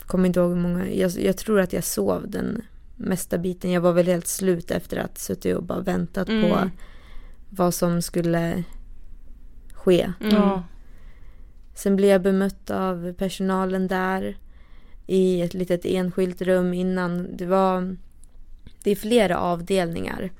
kommer inte ihåg hur många. Jag, jag tror att jag sov den mesta biten. Jag var väl helt slut efter att suttit och bara väntat på Mm. vad som skulle ske. Mm. Sen blev jag bemött av personalen där i ett litet enskilt rum innan. Det var det är flera avdelningar.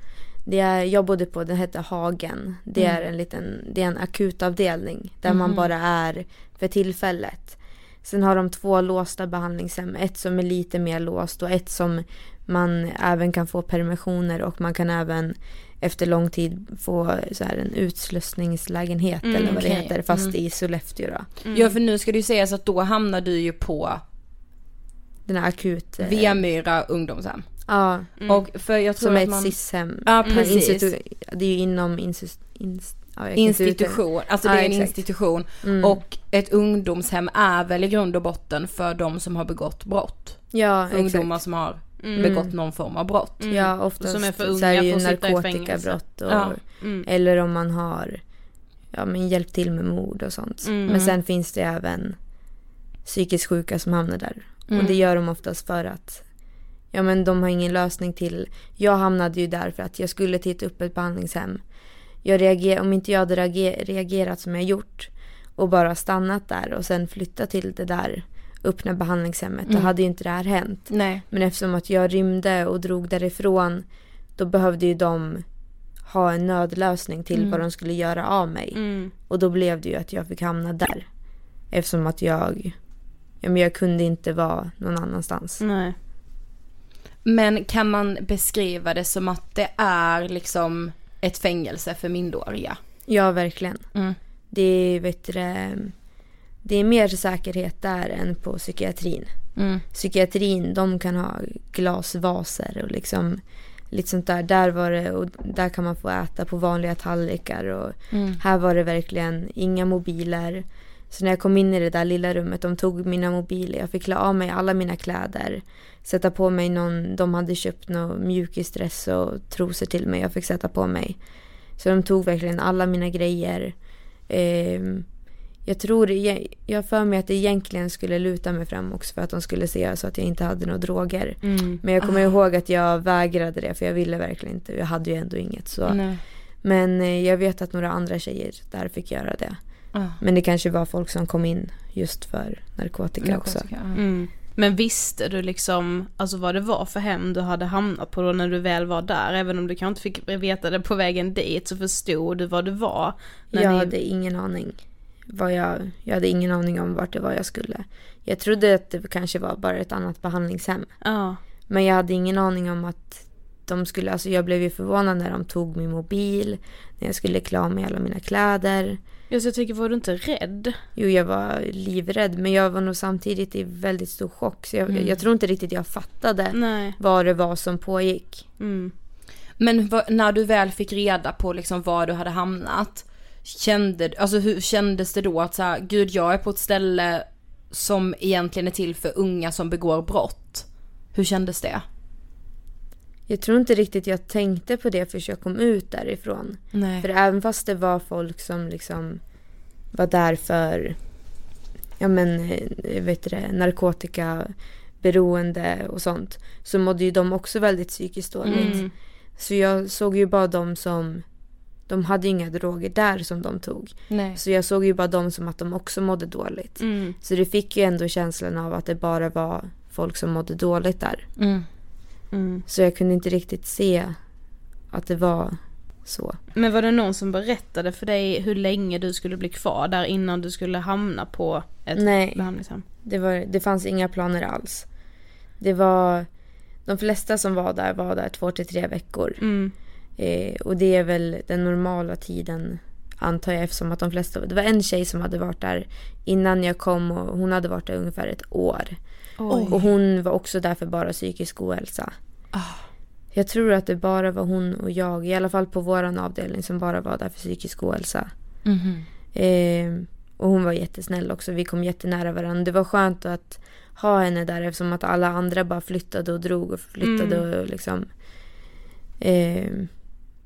Det är, jag bodde på, den hette Hagen. Det är en liten, det är en akutavdelning där man bara är för tillfället. Sen har de två låsta behandlingshem. Ett som är lite mer låst och ett som man även kan få permissioner och man kan även efter lång tid få så här en utslussningslägenhet Mm, eller vad det okej. heter fast Mm. i Sollefteå då. ja, för nu ska det ju sägas att då hamnar du ju på Den här akut... eh, Vemyra ungdomshem. Ja, Och för jag tror som är att ett man... SIS-hem. Ja, Men precis. Det är ju inom insus, ins, ja, jag kan inte uttala- Institution, alltså Ja, det är en exakt. institution. Mm. Och ett ungdomshem är väl i grund och botten för de som har begått brott. Ja, För ungdomar som har begått någon form av brott. Mm. Ja, oftast Som är för så unga är det ju narkotikabrott och, Ja. Mm. eller om man har ja, men hjälpt till med mord och sånt. Mm. Men sen finns det även psykiskt sjuka som hamnar där. Mm. Och det gör de oftast för att ja, men de har ingen lösning till. Jag hamnade ju där för att jag skulle till ett öppet behandlingshem. Jag reager, om inte jag hade reager, reagerat som jag gjort och bara stannat där och sen flyttat till det där öppna behandlingshemmet, då Mm. hade ju inte det här hänt. Nej. Men eftersom att jag rymde och drog därifrån då behövde ju de ha en nödlösning till Mm. vad de skulle göra av mig. Mm. Och då blev det ju att jag fick hamna där. Eftersom att jag, ja, men jag kunde inte vara någon annanstans. Nej. Men kan man beskriva det som att det är liksom ett fängelse för minderåriga? Ja, verkligen. Mm. Det är, vet du, det, det är mer säkerhet där än på psykiatrin. Mm. Psykiatrin, de kan ha glasvaser och liksom lite sånt där. Där var det, och där kan man få äta på vanliga tallrikar och Mm. här var det verkligen inga mobiler. Så när jag kom in i det där lilla rummet, de tog mina mobiler, jag fick klä av mig alla mina kläder. Sätta på mig någon, de hade köpt någon mjukisdress och trosor till mig, jag fick sätta på mig. Så de tog verkligen alla mina grejer. Ehm, jag tror, jag för mig att det egentligen skulle luta mig fram också för att de skulle se så att jag inte hade några droger. Mm. Men jag kommer ihåg att jag vägrade det för jag ville verkligen inte. Jag hade ju ändå inget. Så. Nej. Men eh, jag vet att några andra tjejer där fick göra det. Ah. Men det kanske var folk som kom in just för narkotika, också. Narkotika, ja. Mm. Men visste du liksom, alltså vad det var för hem du hade hamnat på då när du väl var där? Även om du kanske inte fick veta det på vägen dit så förstod du vad det var? när Jag ni- hade ingen aning. Vad jag, jag hade ingen aning om vart det var jag skulle. Jag trodde att det kanske var bara ett annat behandlingshem. Ja. Men jag hade ingen aning om att de skulle, alltså jag blev ju förvånad när de tog min mobil, när jag skulle klä av mig alla mina kläder. Så jag tycker, var du inte rädd? Jo, jag var livrädd, men jag var nog samtidigt i väldigt stor chock. Så jag, jag tror inte riktigt jag fattade Nej. vad det var som pågick. Mm. Men vad- när du väl fick reda på liksom var du hade hamnat, kände, alltså hur kändes det då att så här, gud jag är på ett ställe som egentligen är till för unga som begår brott. Hur kändes det? Jag tror inte riktigt jag tänkte på det förrän jag kom ut därifrån. Nej. För även fast det var folk som liksom var där för ja men, eh, vet det, narkotikaberoende och sånt. Så mådde ju de också väldigt psykiskt dåligt. Mm. Så jag såg ju bara dem som, de hade inga droger där som de tog. Nej. Så jag såg ju bara dem som att de också mådde dåligt. Mm. Så det fick ju ändå känslan av att det bara var folk som mådde dåligt där. Mm. Mm. Så jag kunde inte riktigt se att det var så. Men var det någon som berättade för dig hur länge du skulle bli kvar där innan du skulle hamna på ett Nej. behandlingshem? Det, var, det fanns inga planer alls. Det var, de flesta som var där var där två till tre veckor. Mm. Eh, och det är väl den normala tiden antar jag eftersom att de flesta, det var en tjej som hade varit där innan jag kom och hon hade varit där ungefär ett år. Oj. Och hon var också där för bara psykisk ohälsa. Jag tror att det bara var hon och jag, i alla fall på våran avdelning, som bara var där för psykisk ohälsa. Mhm. Eh, och hon var jättesnäll också, vi kom jättenära varandra. Det var skönt att ha henne där eftersom att alla andra bara flyttade och drog och flyttade Mm. och liksom. Eh,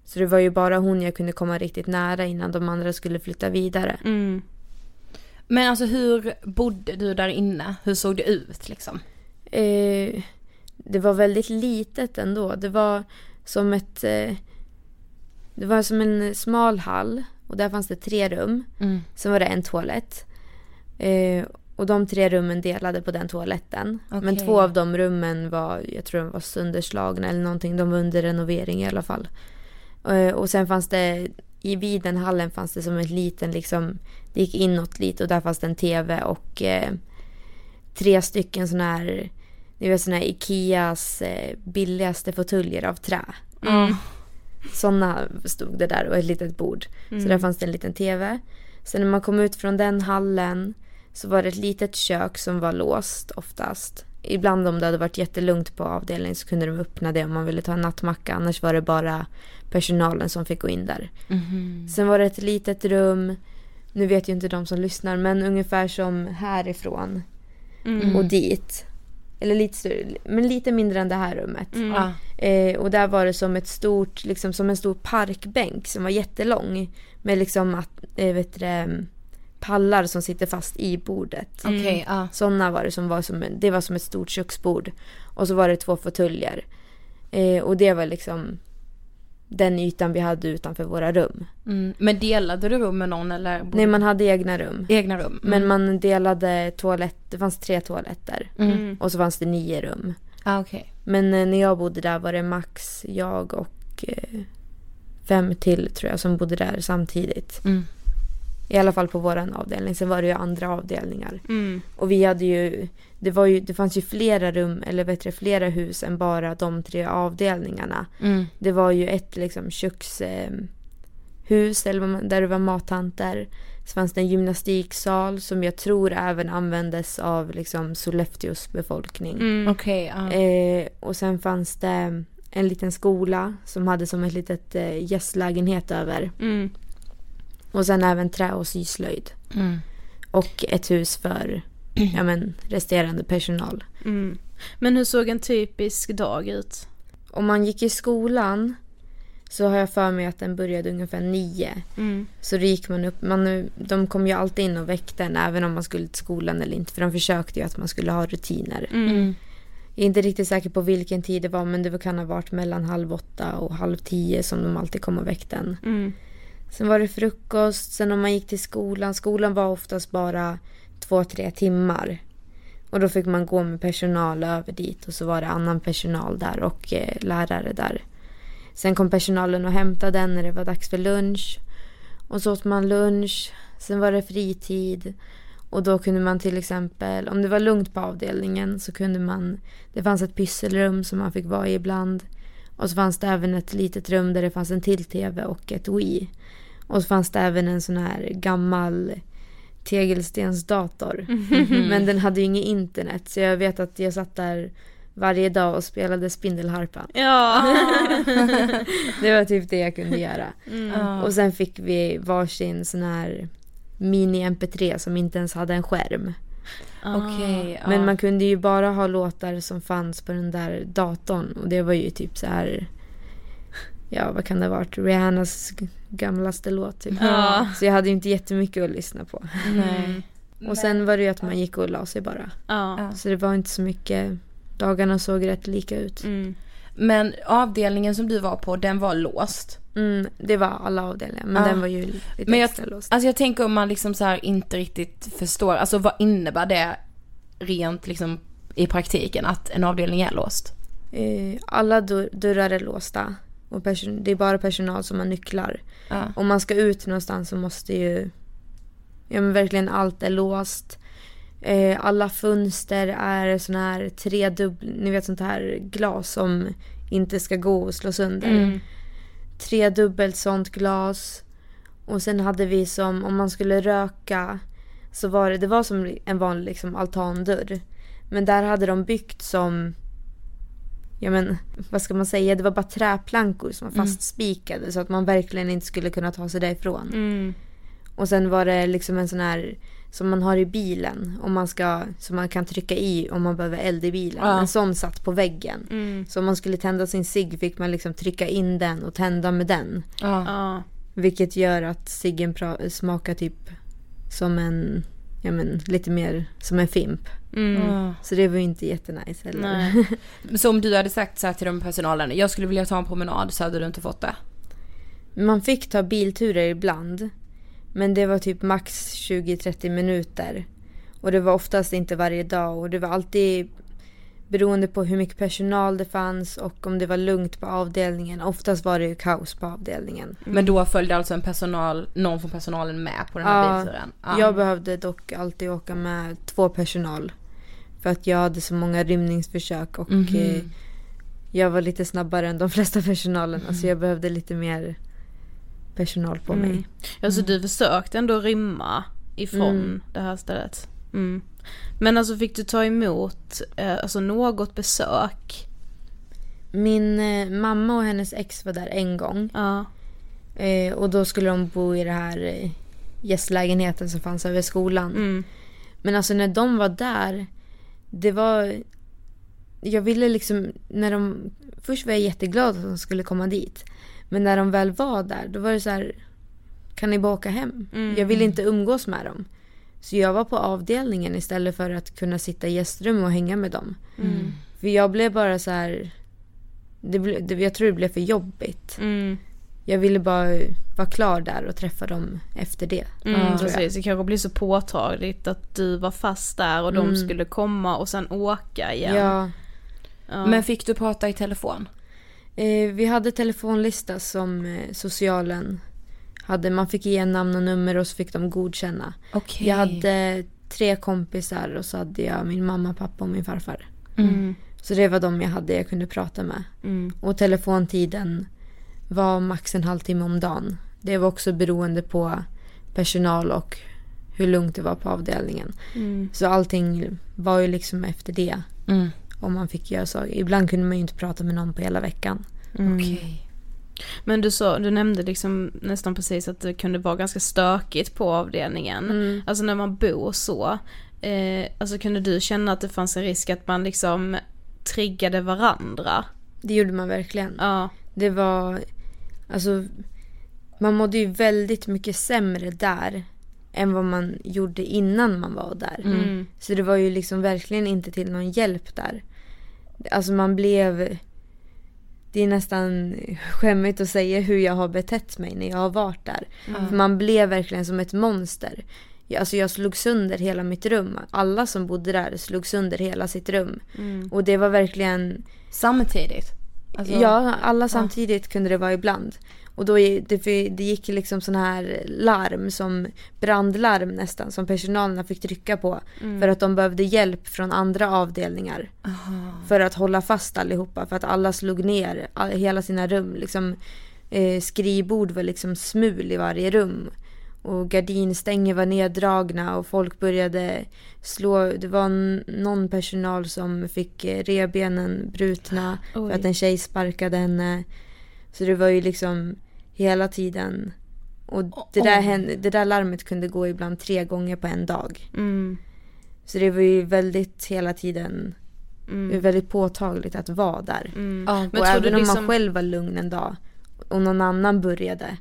så det var ju bara hon jag kunde komma riktigt nära innan de andra skulle flytta vidare. Mm. Men alltså hur bodde du där inne? Hur såg det ut liksom? Eh, det var väldigt litet ändå. Det var som ett... Eh, det var som en smal hall och där fanns det tre rum. Mm. Sen var det en toalett. Eh, och de tre rummen delade på den toaletten. Men Okej. två av de rummen var, jag tror de var sönderslagna eller någonting. De var under renovering i alla fall. Eh, och sen fanns det, i vid den hallen fanns det som en liten liksom, det gick inåt lite och där fanns det en tv och eh, tre stycken sådana här, ni vet sådana här Ikeas eh, billigaste fåtöljer av trä. Mm. Sådana stod det där och ett litet bord. Så Mm. där fanns det en liten tv. Sen när man kom ut från den hallen så var det ett litet kök som var låst oftast. Ibland om det hade varit jättelugnt på avdelningen så kunde de öppna det om man ville ta en nattmacka. Annars var det bara personalen som fick gå in där. Mhm. Sen var det ett litet rum. Nu vet ju inte de som lyssnar men ungefär som härifrån Mm. och dit. Eller lite större, men lite mindre än det här rummet. Mm. Ja. Eh, och där var det som ett stort, liksom som en stor parkbänk som var jättelång. Med liksom att, eh, vet du, pallar som sitter fast i bordet. Okej, ja. Sådana var det som var som, det var som ett stort köksbord. Och så var det två fåtöljer. Eh, och det var liksom den ytan vi hade utanför våra rum. Mm. Men delade du rum med någon eller? bodde Nej, man hade egna rum. Egna rum? Mm. Men man delade toalett, det fanns tre toaletter. Mm. Och så fanns det nio rum. Ah, okej. Men eh, när jag bodde där var det max jag och eh, fem till tror jag som bodde där samtidigt. I alla fall på våran avdelning. Sen var det ju andra avdelningar. Mm. Och vi hade ju det, var ju, det fanns ju flera rum, eller bättre flera hus än bara de tre avdelningarna. Mm. Det var ju ett liksom kökshus, eh, vad man, där det var mattanter. Så fanns det en gymnastiksal som jag tror även användes av liksom Sollefteås befolkning. Mm. Okej, ja. Eh, och sen fanns det en liten skola som hade som ett litet eh, gästlägenhet över. Mm. Och sen även trä och syslöjd. Mm. Och ett hus för [clears throat] ja, men, resterande personal. Mm. Men hur såg en typisk dag ut? Om man gick i skolan så har jag för mig att den började ungefär nio. Mm. Så då gick man upp, man, de kom ju alltid in och väckte en även om man skulle till skolan eller inte. För de försökte ju att man skulle ha rutiner. Mm. Jag är inte riktigt säker på vilken tid det var men det kan ha varit mellan halv åtta och halv tio som de alltid kom och väckte en. Mm. Sen var det frukost, sen om man gick till skolan. Skolan var oftast bara två, tre timmar. Och då fick man gå med personal över dit och så var det annan personal där och eh, lärare där. Sen kom personalen och hämtade en när det var dags för lunch. Och så åt man lunch. Sen var det fritid. Och då kunde man till exempel, om det var lugnt på avdelningen så kunde man, det fanns ett pysselrum som man fick vara i ibland. Och så fanns det även ett litet rum där det fanns en till tv och ett Wii. Och så fanns det även en sån här gammal tegelstensdator. Men den hade ju inget internet så jag vet att jag satt där varje dag och spelade Spindelharpan. Ja. [laughs] det var typ det jag kunde göra. Ja. Och sen fick vi varsin sån här mini-mp3 som inte ens hade en skärm. Okej, ja. Men man kunde ju bara ha låtar som fanns på den där datorn och det var ju typ så här Ja, vad kan det ha varit? Rihannas gamlaste låt typ. Ja. Så jag hade ju inte jättemycket att lyssna på. Nej. Och sen var det ju att man gick och la sig bara. Ja. Så det var inte så mycket. Dagarna såg rätt lika ut. Mm. Men avdelningen som du var på, den var låst. Mm, det var alla avdelningar men Ja. den var ju lite Men jag, extra låst. alltså jag tänker om man liksom så här inte riktigt förstår, alltså vad innebär det rent liksom i praktiken att en avdelning är låst? Eh, alla dörr, dörrar är låsta. Och det är bara personal som har nycklar. Ja. Om man ska ut någonstans så måste ju... Ja men verkligen allt är låst. Eh, alla fönster är såna här tredubbel... Ni vet sånt här glas som inte ska gå att slå sönder. Mm. Tredubbelt sånt glas. Och sen hade vi som, om man skulle röka så var det, det var som en vanlig liksom, altandörr. Men där hade de byggt som, ja men vad ska man säga, det var bara träplankor som var Mm. fastspikade så att man verkligen inte skulle kunna ta sig därifrån. Mm. Och sen var det liksom en sån här som man har i bilen om man ska, som man kan trycka i om man behöver eld i bilen. Ja. En sån satt på väggen. Mm. Så om man skulle tända sin cigg fick man liksom trycka in den och tända med den. Ja. Ja. Vilket gör att ciggen smakar typ som en, ja men lite mer som en fimp. Mm. Så det var ju inte jättenice heller. Nej. [laughs] Så om du hade sagt så här till de personalen, jag skulle vilja ta en promenad så hade du inte fått det? Man fick ta bilturer ibland. Men det var typ max 20-30 minuter. Och det var oftast inte varje dag och det var alltid beroende på hur mycket personal det fanns och om det var lugnt på avdelningen. Oftast var det ju kaos på avdelningen. Men då följde alltså en personal, någon från personalen med på den här Ja, bilturen? Ja. Jag behövde dock alltid åka med två personal. För att jag hade så många rymningsförsök och eh, jag var lite snabbare än de [laughs] flesta personalen. Så jag behövde lite mer personal på mig. Mm. Alltså du försökte ändå rymma ifrån Mm. det här stället. Mm. Men alltså fick du ta emot eh, alltså något besök? Min eh, mamma och hennes ex var där en gång. Ja. Eh, och då skulle de bo i det här gästlägenheten som fanns över skolan. Mm. Men alltså när de var där, det var... Jag ville liksom, när de... Först var jag jätteglad att de skulle komma dit. Men när de väl var där, då var det så här... Kan ni bara åka hem? Mm. Jag ville inte umgås med dem. Så jag var på avdelningen istället för att kunna sitta i gästrum och hänga med dem. Mm. För jag blev bara så här... Det ble, det, jag tror det blev för jobbigt. Mm. Jag ville bara vara klar där och träffa dem efter det. Mm, precis, det kanske blir så påtagligt att du var fast där och de Mm. skulle komma och sen åka igen. Ja. Ja. Men fick du prata i telefon? Eh, vi hade telefonlista som eh, socialen hade. Man fick ge namn och nummer och så fick de godkänna. Okej. Jag hade tre kompisar och så hade jag min mamma, pappa och min farfar. Mm. Så det var de jag hade jag kunde prata med. Mm. Och telefontiden var max en halvtimme om dagen. Det var också beroende på personal och hur lugnt det var på avdelningen. Mm. Så allting var ju liksom efter det. Mm. Om man fick göra så. Ibland kunde man ju inte prata med någon på hela veckan. Mm. Men du, sa, du nämnde liksom nästan precis att det kunde vara ganska stökigt på avdelningen. Mm. Alltså när man bor så. Eh, alltså kunde du känna att det fanns en risk att man liksom triggade varandra? Det gjorde man verkligen. Ja. Det var, alltså, man mådde ju väldigt mycket sämre där än vad man gjorde innan man var där. Mm. Så det var ju liksom verkligen inte till någon hjälp där. Alltså man blev, det är nästan skämmigt att säga hur jag har betett mig när jag har varit där. För man blev verkligen som ett monster. Alltså jag slog sönder hela mitt rum. Alla som bodde där slog sönder hela sitt rum. Mm. Och det var verkligen Samtidigt? Alltså- Ja, alla samtidigt kunde det vara ibland. Och då det, det gick liksom sån här larm som brandlarm nästan som personalen fick trycka på. För att de behövde hjälp från andra avdelningar. För att hålla fast allihopa. För att alla slog ner all, hela sina rum. Liksom, eh, skrivbord var liksom smul i varje rum. Och gardinstänger var neddragna och folk började slå. Det var någon personal som fick eh, revbenen brutna Oj. för att en tjej sparkade henne. Så det var ju liksom hela tiden. Och det där, hände, det där larmet kunde gå ibland tre gånger på en dag. Mm. Så det var ju väldigt hela tiden Mm. väldigt påtagligt att vara där. Mm. Ja. Men och även om liksom, man själv var lugn en dag och någon annan började.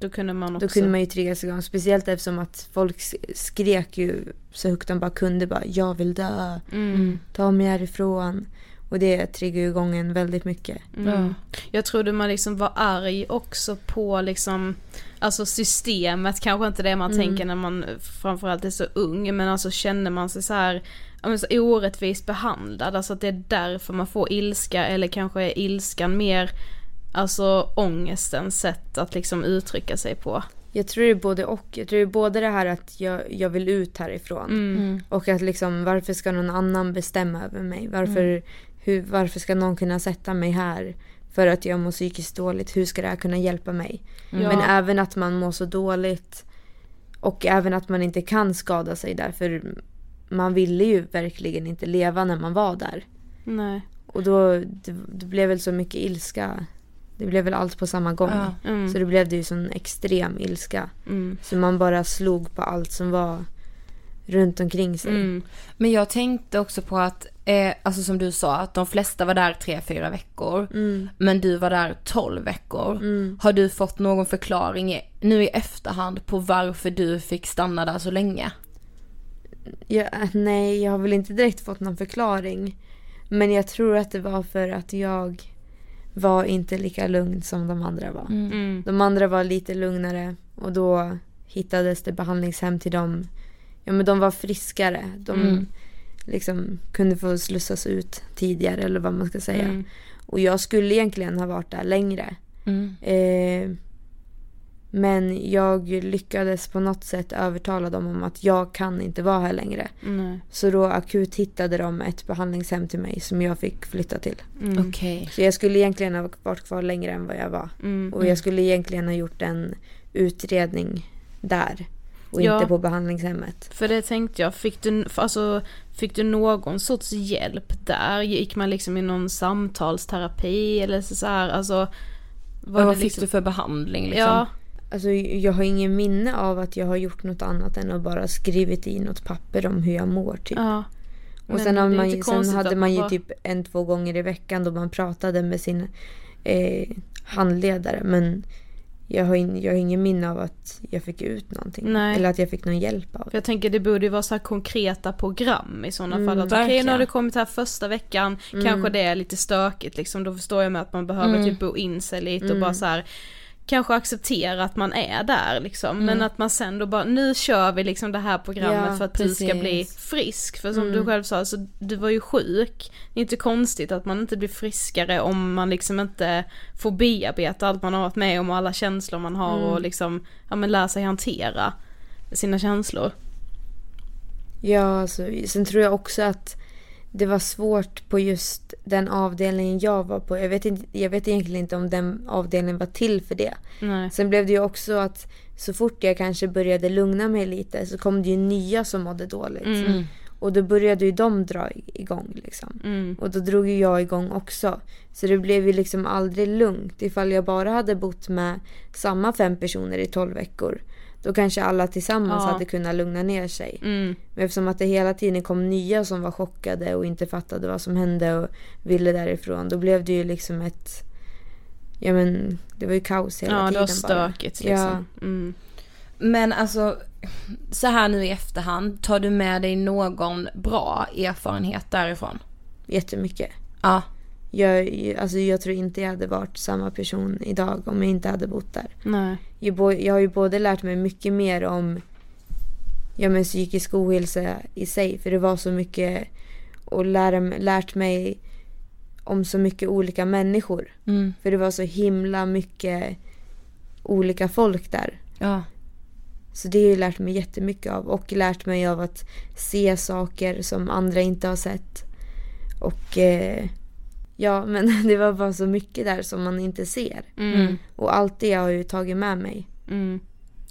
då kunde man också... Då kunde man ju triggas igång. Speciellt eftersom att folk skrek ju så högt de bara kunde. Bara, jag vill dö. Mm. Ta mig härifrån. Och det triggar ju igång en väldigt mycket. Mm. Jag trodde man liksom var arg också på liksom Alltså systemet, kanske inte det man Mm. tänker när man framförallt är så ung men alltså känner man sig så här så orättvist behandlad, alltså att det är därför man får ilska eller kanske är ilskan mer Alltså ångestens sätt att liksom uttrycka sig på. Jag tror det är både och. Jag tror det är både det här att jag, jag vill ut härifrån. Mm. Och att liksom varför ska någon annan bestämma över mig? Varför, Mm. Hur, varför ska någon kunna sätta mig här? För att jag mår psykiskt dåligt. Hur ska det här kunna hjälpa mig? Mm. Ja. Men även att man mår så dåligt. Och även att man inte kan skada sig där. För man ville ju verkligen inte leva när man var där. Nej. Och då det, det blev väl så mycket ilska. Det blev väl allt på samma gång. Ja. Mm. Så det blev det ju sån extrem ilska. Mm. Så man bara slog på allt som var runt omkring sig. Mm. Men jag tänkte också på att, eh, alltså som du sa, att de flesta var där tre, fyra veckor. Mm. Men du var där 12 veckor. Mm. Har du fått någon förklaring i, nu i efterhand på varför du fick stanna där så länge? Jag, nej, jag har väl inte direkt fått någon förklaring. Men jag tror att det var för att jag var inte lika lugn som de andra var. Mm. De andra var lite lugnare och då hittades det behandlingshem till dem. Ja men de var friskare. De Mm. liksom kunde få slussas ut tidigare eller vad man ska säga. Mm. Och jag skulle egentligen ha varit där längre. Mm. Eh, men jag lyckades på något sätt övertala dem om att jag kan inte vara här längre. Nej. Så då akut hittade de ett behandlingshem till mig som jag fick flytta till. Mm. Okej. Så jag skulle egentligen ha varit kvar längre än vad jag var. Mm. Och jag skulle egentligen ha gjort en utredning där. Och Ja. inte på behandlingshemmet. För det tänkte jag, fick du, alltså, fick du någon sorts hjälp där? Gick man liksom i någon samtalsterapi eller så, så här, alltså? Var Vad det fick liksom- du för behandling liksom? Ja, Alltså jag har ingen minne av att jag har gjort något annat än att bara skrivit i något papper om hur jag mår typ. ja. Och Men sen, har det är man, sen hade man ju bara- typ en, två gånger i veckan då man pratade med sin eh, handledare. Men jag har, in, jag har ingen minne av att jag fick ut någonting. Nej. Eller att jag fick någon hjälp av det. jag tänker det borde ju vara så här konkreta program i sådana Mm, fall. Att okej verkligen. nu har du kommit här första veckan, kanske det är lite stökigt liksom. Då förstår jag med att man behöver Mm. typ bo in sig lite och Mm. bara så här kanske acceptera att man är där liksom. Men Mm. att man sen då bara, nu kör vi liksom det här programmet Ja, för att du ska precis. bli frisk. För som Mm. du själv sa, alltså, du var ju sjuk. Det är inte konstigt att man inte blir friskare om man liksom inte får bearbeta allt man har varit med om och alla känslor man har Mm. och liksom, ja men lär sig hantera sina känslor. Ja, alltså, sen tror jag också att det var svårt på just den avdelningen jag var på. Jag vet, inte, jag vet egentligen inte om den avdelningen var till för det. Nej. Sen blev det ju också att så fort jag kanske började lugna mig lite så kom det ju nya som mådde dåligt. Mm. Och då började ju de dra i- igång liksom. Mm. Och då drog ju jag igång också. Så det blev ju liksom aldrig lugnt. Ifall jag bara hade bott med samma fem personer i tolv veckor. Då kanske alla tillsammans Ja. hade kunnat lugna ner sig. Mm. Men eftersom att det hela tiden kom nya som var chockade och inte fattade vad som hände och ville därifrån. Då blev det ju liksom ett... Ja men det var ju kaos hela Ja, det tiden var bara. stökigt Ja. liksom. Mm. Men alltså, så här nu i efterhand, tar du med dig någon bra erfarenhet därifrån? Jättemycket. Ja. Jag, alltså jag tror inte jag hade varit samma person idag om jag inte hade bott där. Nej. Jag, har ju både lärt mig mycket mer om ja, men psykisk ohälsa i sig. För det var så mycket och lära, lärt mig om så mycket olika människor. Mm. För det var så himla mycket olika folk där. Ja. Så det har jag lärt mig jättemycket av. Och lärt mig av att se saker som andra inte har sett. Och eh, ja, men [laughs] det var bara så mycket där som man inte ser. Mm. Och allt det har jag ju tagit med mig. Mm.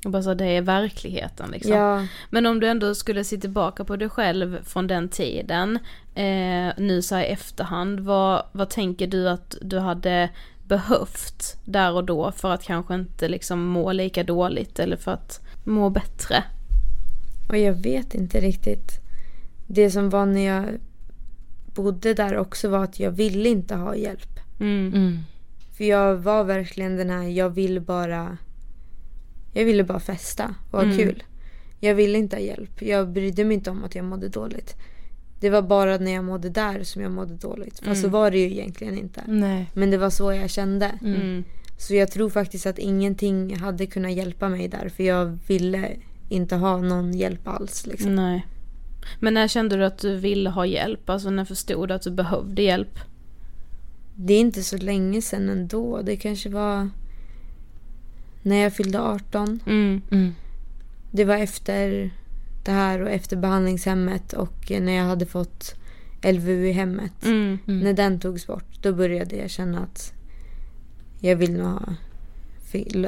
Och bara så det är verkligheten liksom. Ja, Men om du ändå skulle se tillbaka på dig själv från den tiden, eh, nu så i efterhand, vad, vad tänker du att du hade behövt där och då för att kanske inte liksom må lika dåligt eller för att må bättre? och jag vet inte riktigt. Det som var när jag bodde där också var att jag ville inte ha hjälp. Mm. Mm. För jag var verkligen den här, jag vill bara... Jag ville bara festa och ha Mm. kul. Jag ville inte ha hjälp. Jag brydde mig inte om att jag mådde dåligt. det var bara när jag mådde där som jag mådde dåligt. Fast så Mm. var det ju egentligen inte. Nej. Men det var så jag kände. Mm. Så jag tror faktiskt att ingenting hade kunnat hjälpa mig där. För jag ville inte ha någon hjälp alls. Liksom. Nej. Men när kände du att du ville ha hjälp? Alltså när förstod du att du behövde hjälp? Det är inte så länge sedan ändå. Det kanske var när jag fyllde 18. Mm. Mm. Det var efter det här och efter behandlingshemmet och när jag hade fått LVU i hemmet. Mm. När den togs bort, då började jag känna att jag vill nog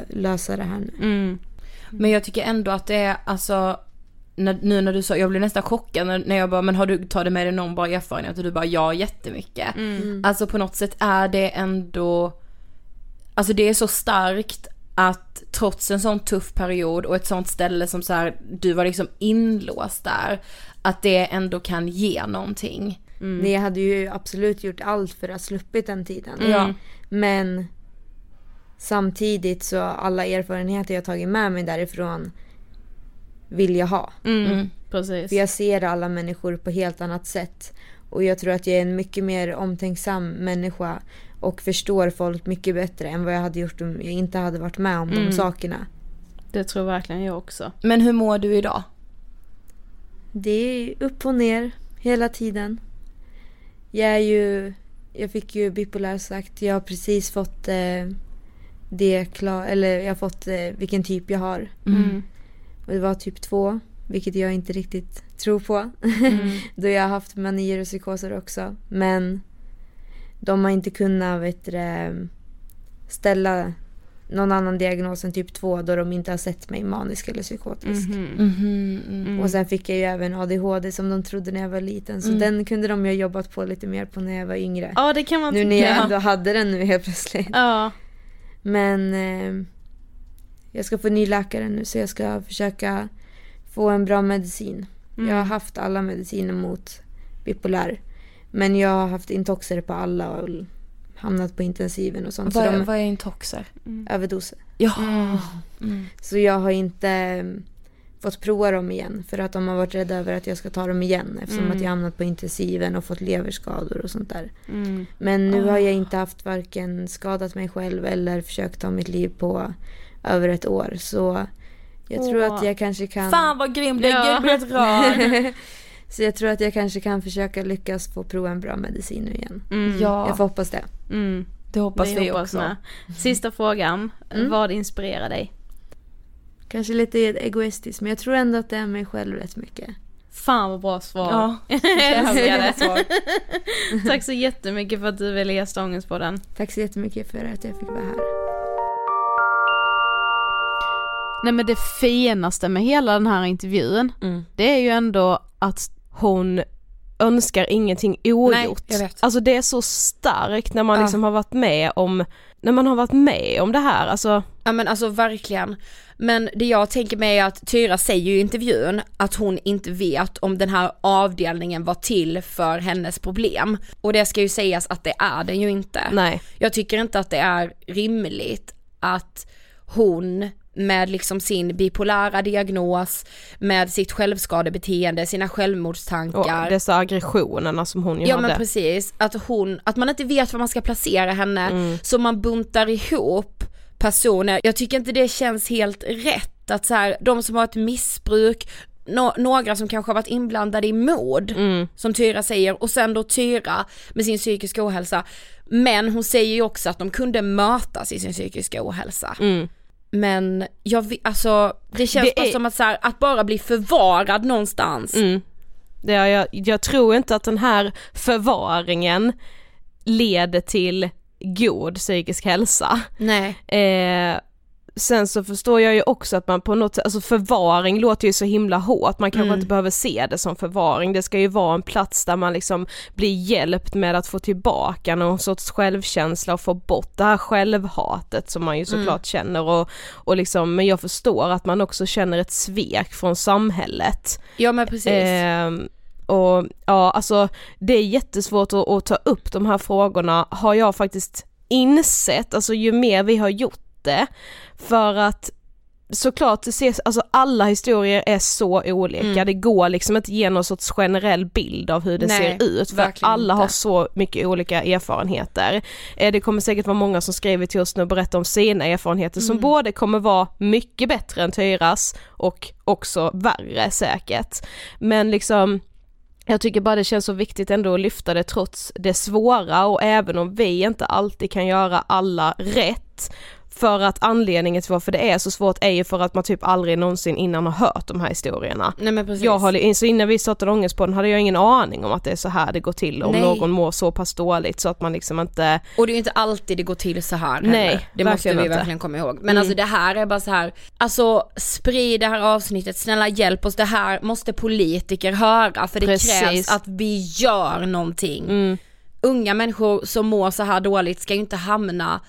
lösa det här nu. Mm. Men jag tycker ändå att det är alltså när, nu när du sa, jag blev nästan chockad när, när jag bara, men har du tagit med dig någon bra erfarenhet? Och du bara, ja jättemycket. Mm. Alltså på något sätt är det ändå, alltså det är så starkt att trots en sån tuff period och ett sånt ställe som så här, du var liksom inlåst där, att det ändå kan ge någonting. Nej, Jag hade ju absolut gjort allt för att sluppit den tiden. Ja. Men samtidigt så alla erfarenheter jag tagit med mig därifrån vill jag ha. Mm. Precis. För jag ser alla människor på helt annat sätt. Och jag tror att jag är en mycket mer omtänksam människa och förstår folk mycket bättre än vad jag hade gjort om jag inte hade varit med om Mm. de sakerna. Det tror verkligen jag också. Men hur mår du idag? Det är upp och ner hela tiden. Jag är ju, jag fick ju bipolär sagt, jag har precis fått eh, det klar, eller jag har fått eh, vilken typ jag har. Mm. Och det var typ två, vilket jag inte riktigt tror på. Mm. [laughs] Då jag har haft manier och psykoser också. Men de har inte kunnat vet du, ställa någon annan diagnos än typ 2 då de inte har sett mig manisk eller psykotisk. Mhm. Mhm, mm. Och sen fick jag ju även ADHD som de trodde när jag var liten. Så Mm. den kunde de ju ha jobbat på lite mer på när jag var yngre. Ja det kan man nu när jag ändå hade den nu helt plötsligt. Ja. Men eh, jag ska få ny läkare nu så jag ska försöka få en bra medicin. Mm. Jag har haft alla mediciner mot bipolär. Men jag har haft intoxer på alla och hamnat på intensiven och sånt. Vad, så de, vad är intoxer? överdoser. Ja. Mm. Så jag har inte fått prova dem igen. För att de har varit rädda över att jag ska ta dem igen. Eftersom Mm. att jag hamnat på intensiven och fått leverskador och sånt där. Mm. Men nu Ah. har jag inte haft varken skadat mig själv eller försökt ta mitt liv på över ett år. Så jag tror Åh. att jag kanske kan... Fan vad grym, Ja. ja. blev helt rörd. så jag tror att jag kanske kan försöka lyckas få prova en bra medicin nu igen. Mm. Ja, Jag får hoppas det. Mm. det hoppas Det vi hoppas också. med. Sista frågan. Mm. Vad inspirerar dig? Kanske lite egoistiskt men jag tror ändå att det är mig själv rätt mycket. Fan vad bra svar. Ja, [laughs] jag svar. Tack så jättemycket för att du ville gästa Ångestpodden. Tack så jättemycket för att jag fick vara här. Nej men det finaste med hela den här intervjun, Mm. det är ju ändå att hon önskar ingenting ogjort. vet. Alltså det är så starkt när man Ja. liksom har varit med om, när man har varit med om det här, alltså Ja men alltså verkligen. Men det jag tänker mig är att Tyra säger ju i intervjun att hon inte vet om den här avdelningen var till för hennes problem. Och det ska ju sägas att det är den ju inte. nej. Jag tycker inte att det är rimligt att hon med liksom sin bipolära diagnos, med sitt självskadebeteende, sina Och självmordstankar. dessa aggressionerna som hon ju Ja hade. men precis, att hon, att man inte vet var man ska placera henne, så man buntar ihop personer. Jag tycker inte det känns helt rätt att så här, de som har ett missbruk, nå- några som kanske har varit inblandade i mord, Mm. som Tyra säger, och sen då Tyra med sin psykiska ohälsa. Men hon säger ju också att de kunde mötas i sin psykiska ohälsa. Mm. Men jag alltså det känns Det bara är- som att så här, att bara bli förvarad någonstans. Mm. Är, jag, jag tror inte att den här förvaringen leder till god psykisk hälsa. Nej. Eh, sen så förstår jag ju också att man på något sätt, alltså förvaring låter ju så himla hårt, man kanske Mm. inte behöver se det som förvaring, det ska ju vara en plats där man liksom blir hjälpt med att få tillbaka någon sorts självkänsla och få bort det här självhatet som man ju Mm. såklart känner och, och liksom, men jag förstår att man också känner ett svek från samhället. Ja men precis. Ehm, och ja, alltså det är jättesvårt att, att ta upp de här frågorna har jag faktiskt insett, alltså ju mer vi har gjort det, för att såklart, ses, alltså alla historier är så olika, Mm. det går liksom inte ge någon sorts generell bild av hur det Nej, ser ut för alla inte. har så mycket olika erfarenheter. Eh, Det kommer säkert vara många som skriver till oss nu och berättar om sina erfarenheter som Mm. både kommer vara mycket bättre än Tyras och också värre säkert. Men liksom jag tycker bara det känns så viktigt ändå att lyfta det trots det svåra och även om vi inte alltid kan göra alla rätt för att anledningen till varför det är så svårt är ju för att man typ aldrig någonsin innan har hört de här historierna. Nej men precis. Jag har, så innan vi startade Ångestpodden hade jag ingen aning om att det är så här det går till om Nej. någon mår så pass dåligt så att man liksom inte Och det är ju inte alltid det går till så här Nej, heller. Det måste vi inte. verkligen komma ihåg. Men Mm. alltså det här är bara så här, alltså sprid det här avsnittet, snälla hjälp oss, det här måste politiker höra för det Precis. krävs att vi gör någonting. Mm. Unga människor som mår så här dåligt ska ju inte hamna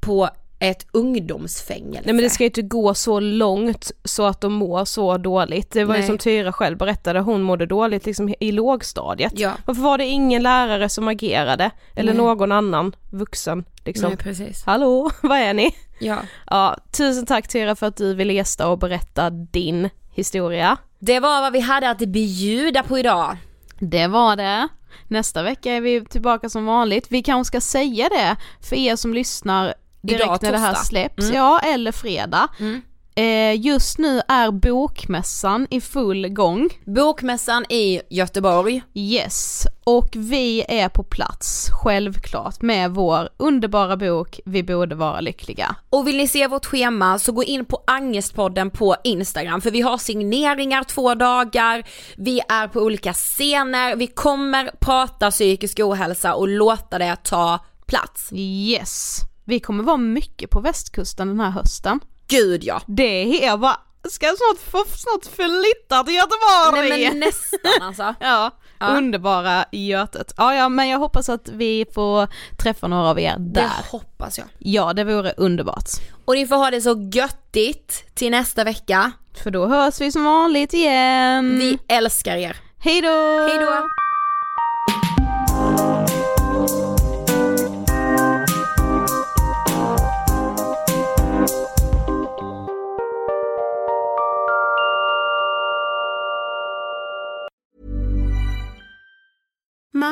på ett ungdomsfängelse. Nej men det ska ju inte gå så långt så att de mår så dåligt. Det var ju Nej. som Tyra själv berättade, hon mådde dåligt liksom i lågstadiet. Ja. Varför var det ingen lärare som agerade? Eller Nej. någon annan vuxen liksom? Nej precis. Hallå, [laughs] vad är ni? Ja. Ja, tusen tack Tyra för att du ville gästa och berätta din historia. Det var vad vi hade att bjuda på idag. Det var det. Nästa vecka är vi tillbaka som vanligt. Vi kanske ska säga det för er som lyssnar direkt Idag, när det här släpps, Mm. ja eller fredag. Mm. Eh, just nu är bokmässan i full gång. Bokmässan i Göteborg. Yes, och vi är på plats, självklart, med vår underbara bok Vi borde vara lyckliga. Och vill ni se vårt schema så gå in på Angestpodden på Instagram för vi har signeringar två dagar, vi är på olika scener, vi kommer prata psykisk ohälsa och låta det ta plats. Yes, vi kommer vara mycket på västkusten den här hösten. Gud ja! Det är jag bara, ska jag snart få snart flytta till Göteborg? Nej men nästan alltså. [laughs] Ja, Ja. underbara Götet. Ja, ja, men jag hoppas att vi får träffa några av er Det där. hoppas jag. Ja, det vore underbart. Och ni får ha det så göttigt till nästa vecka. För då hörs vi som vanligt igen. Vi älskar er. Hej då!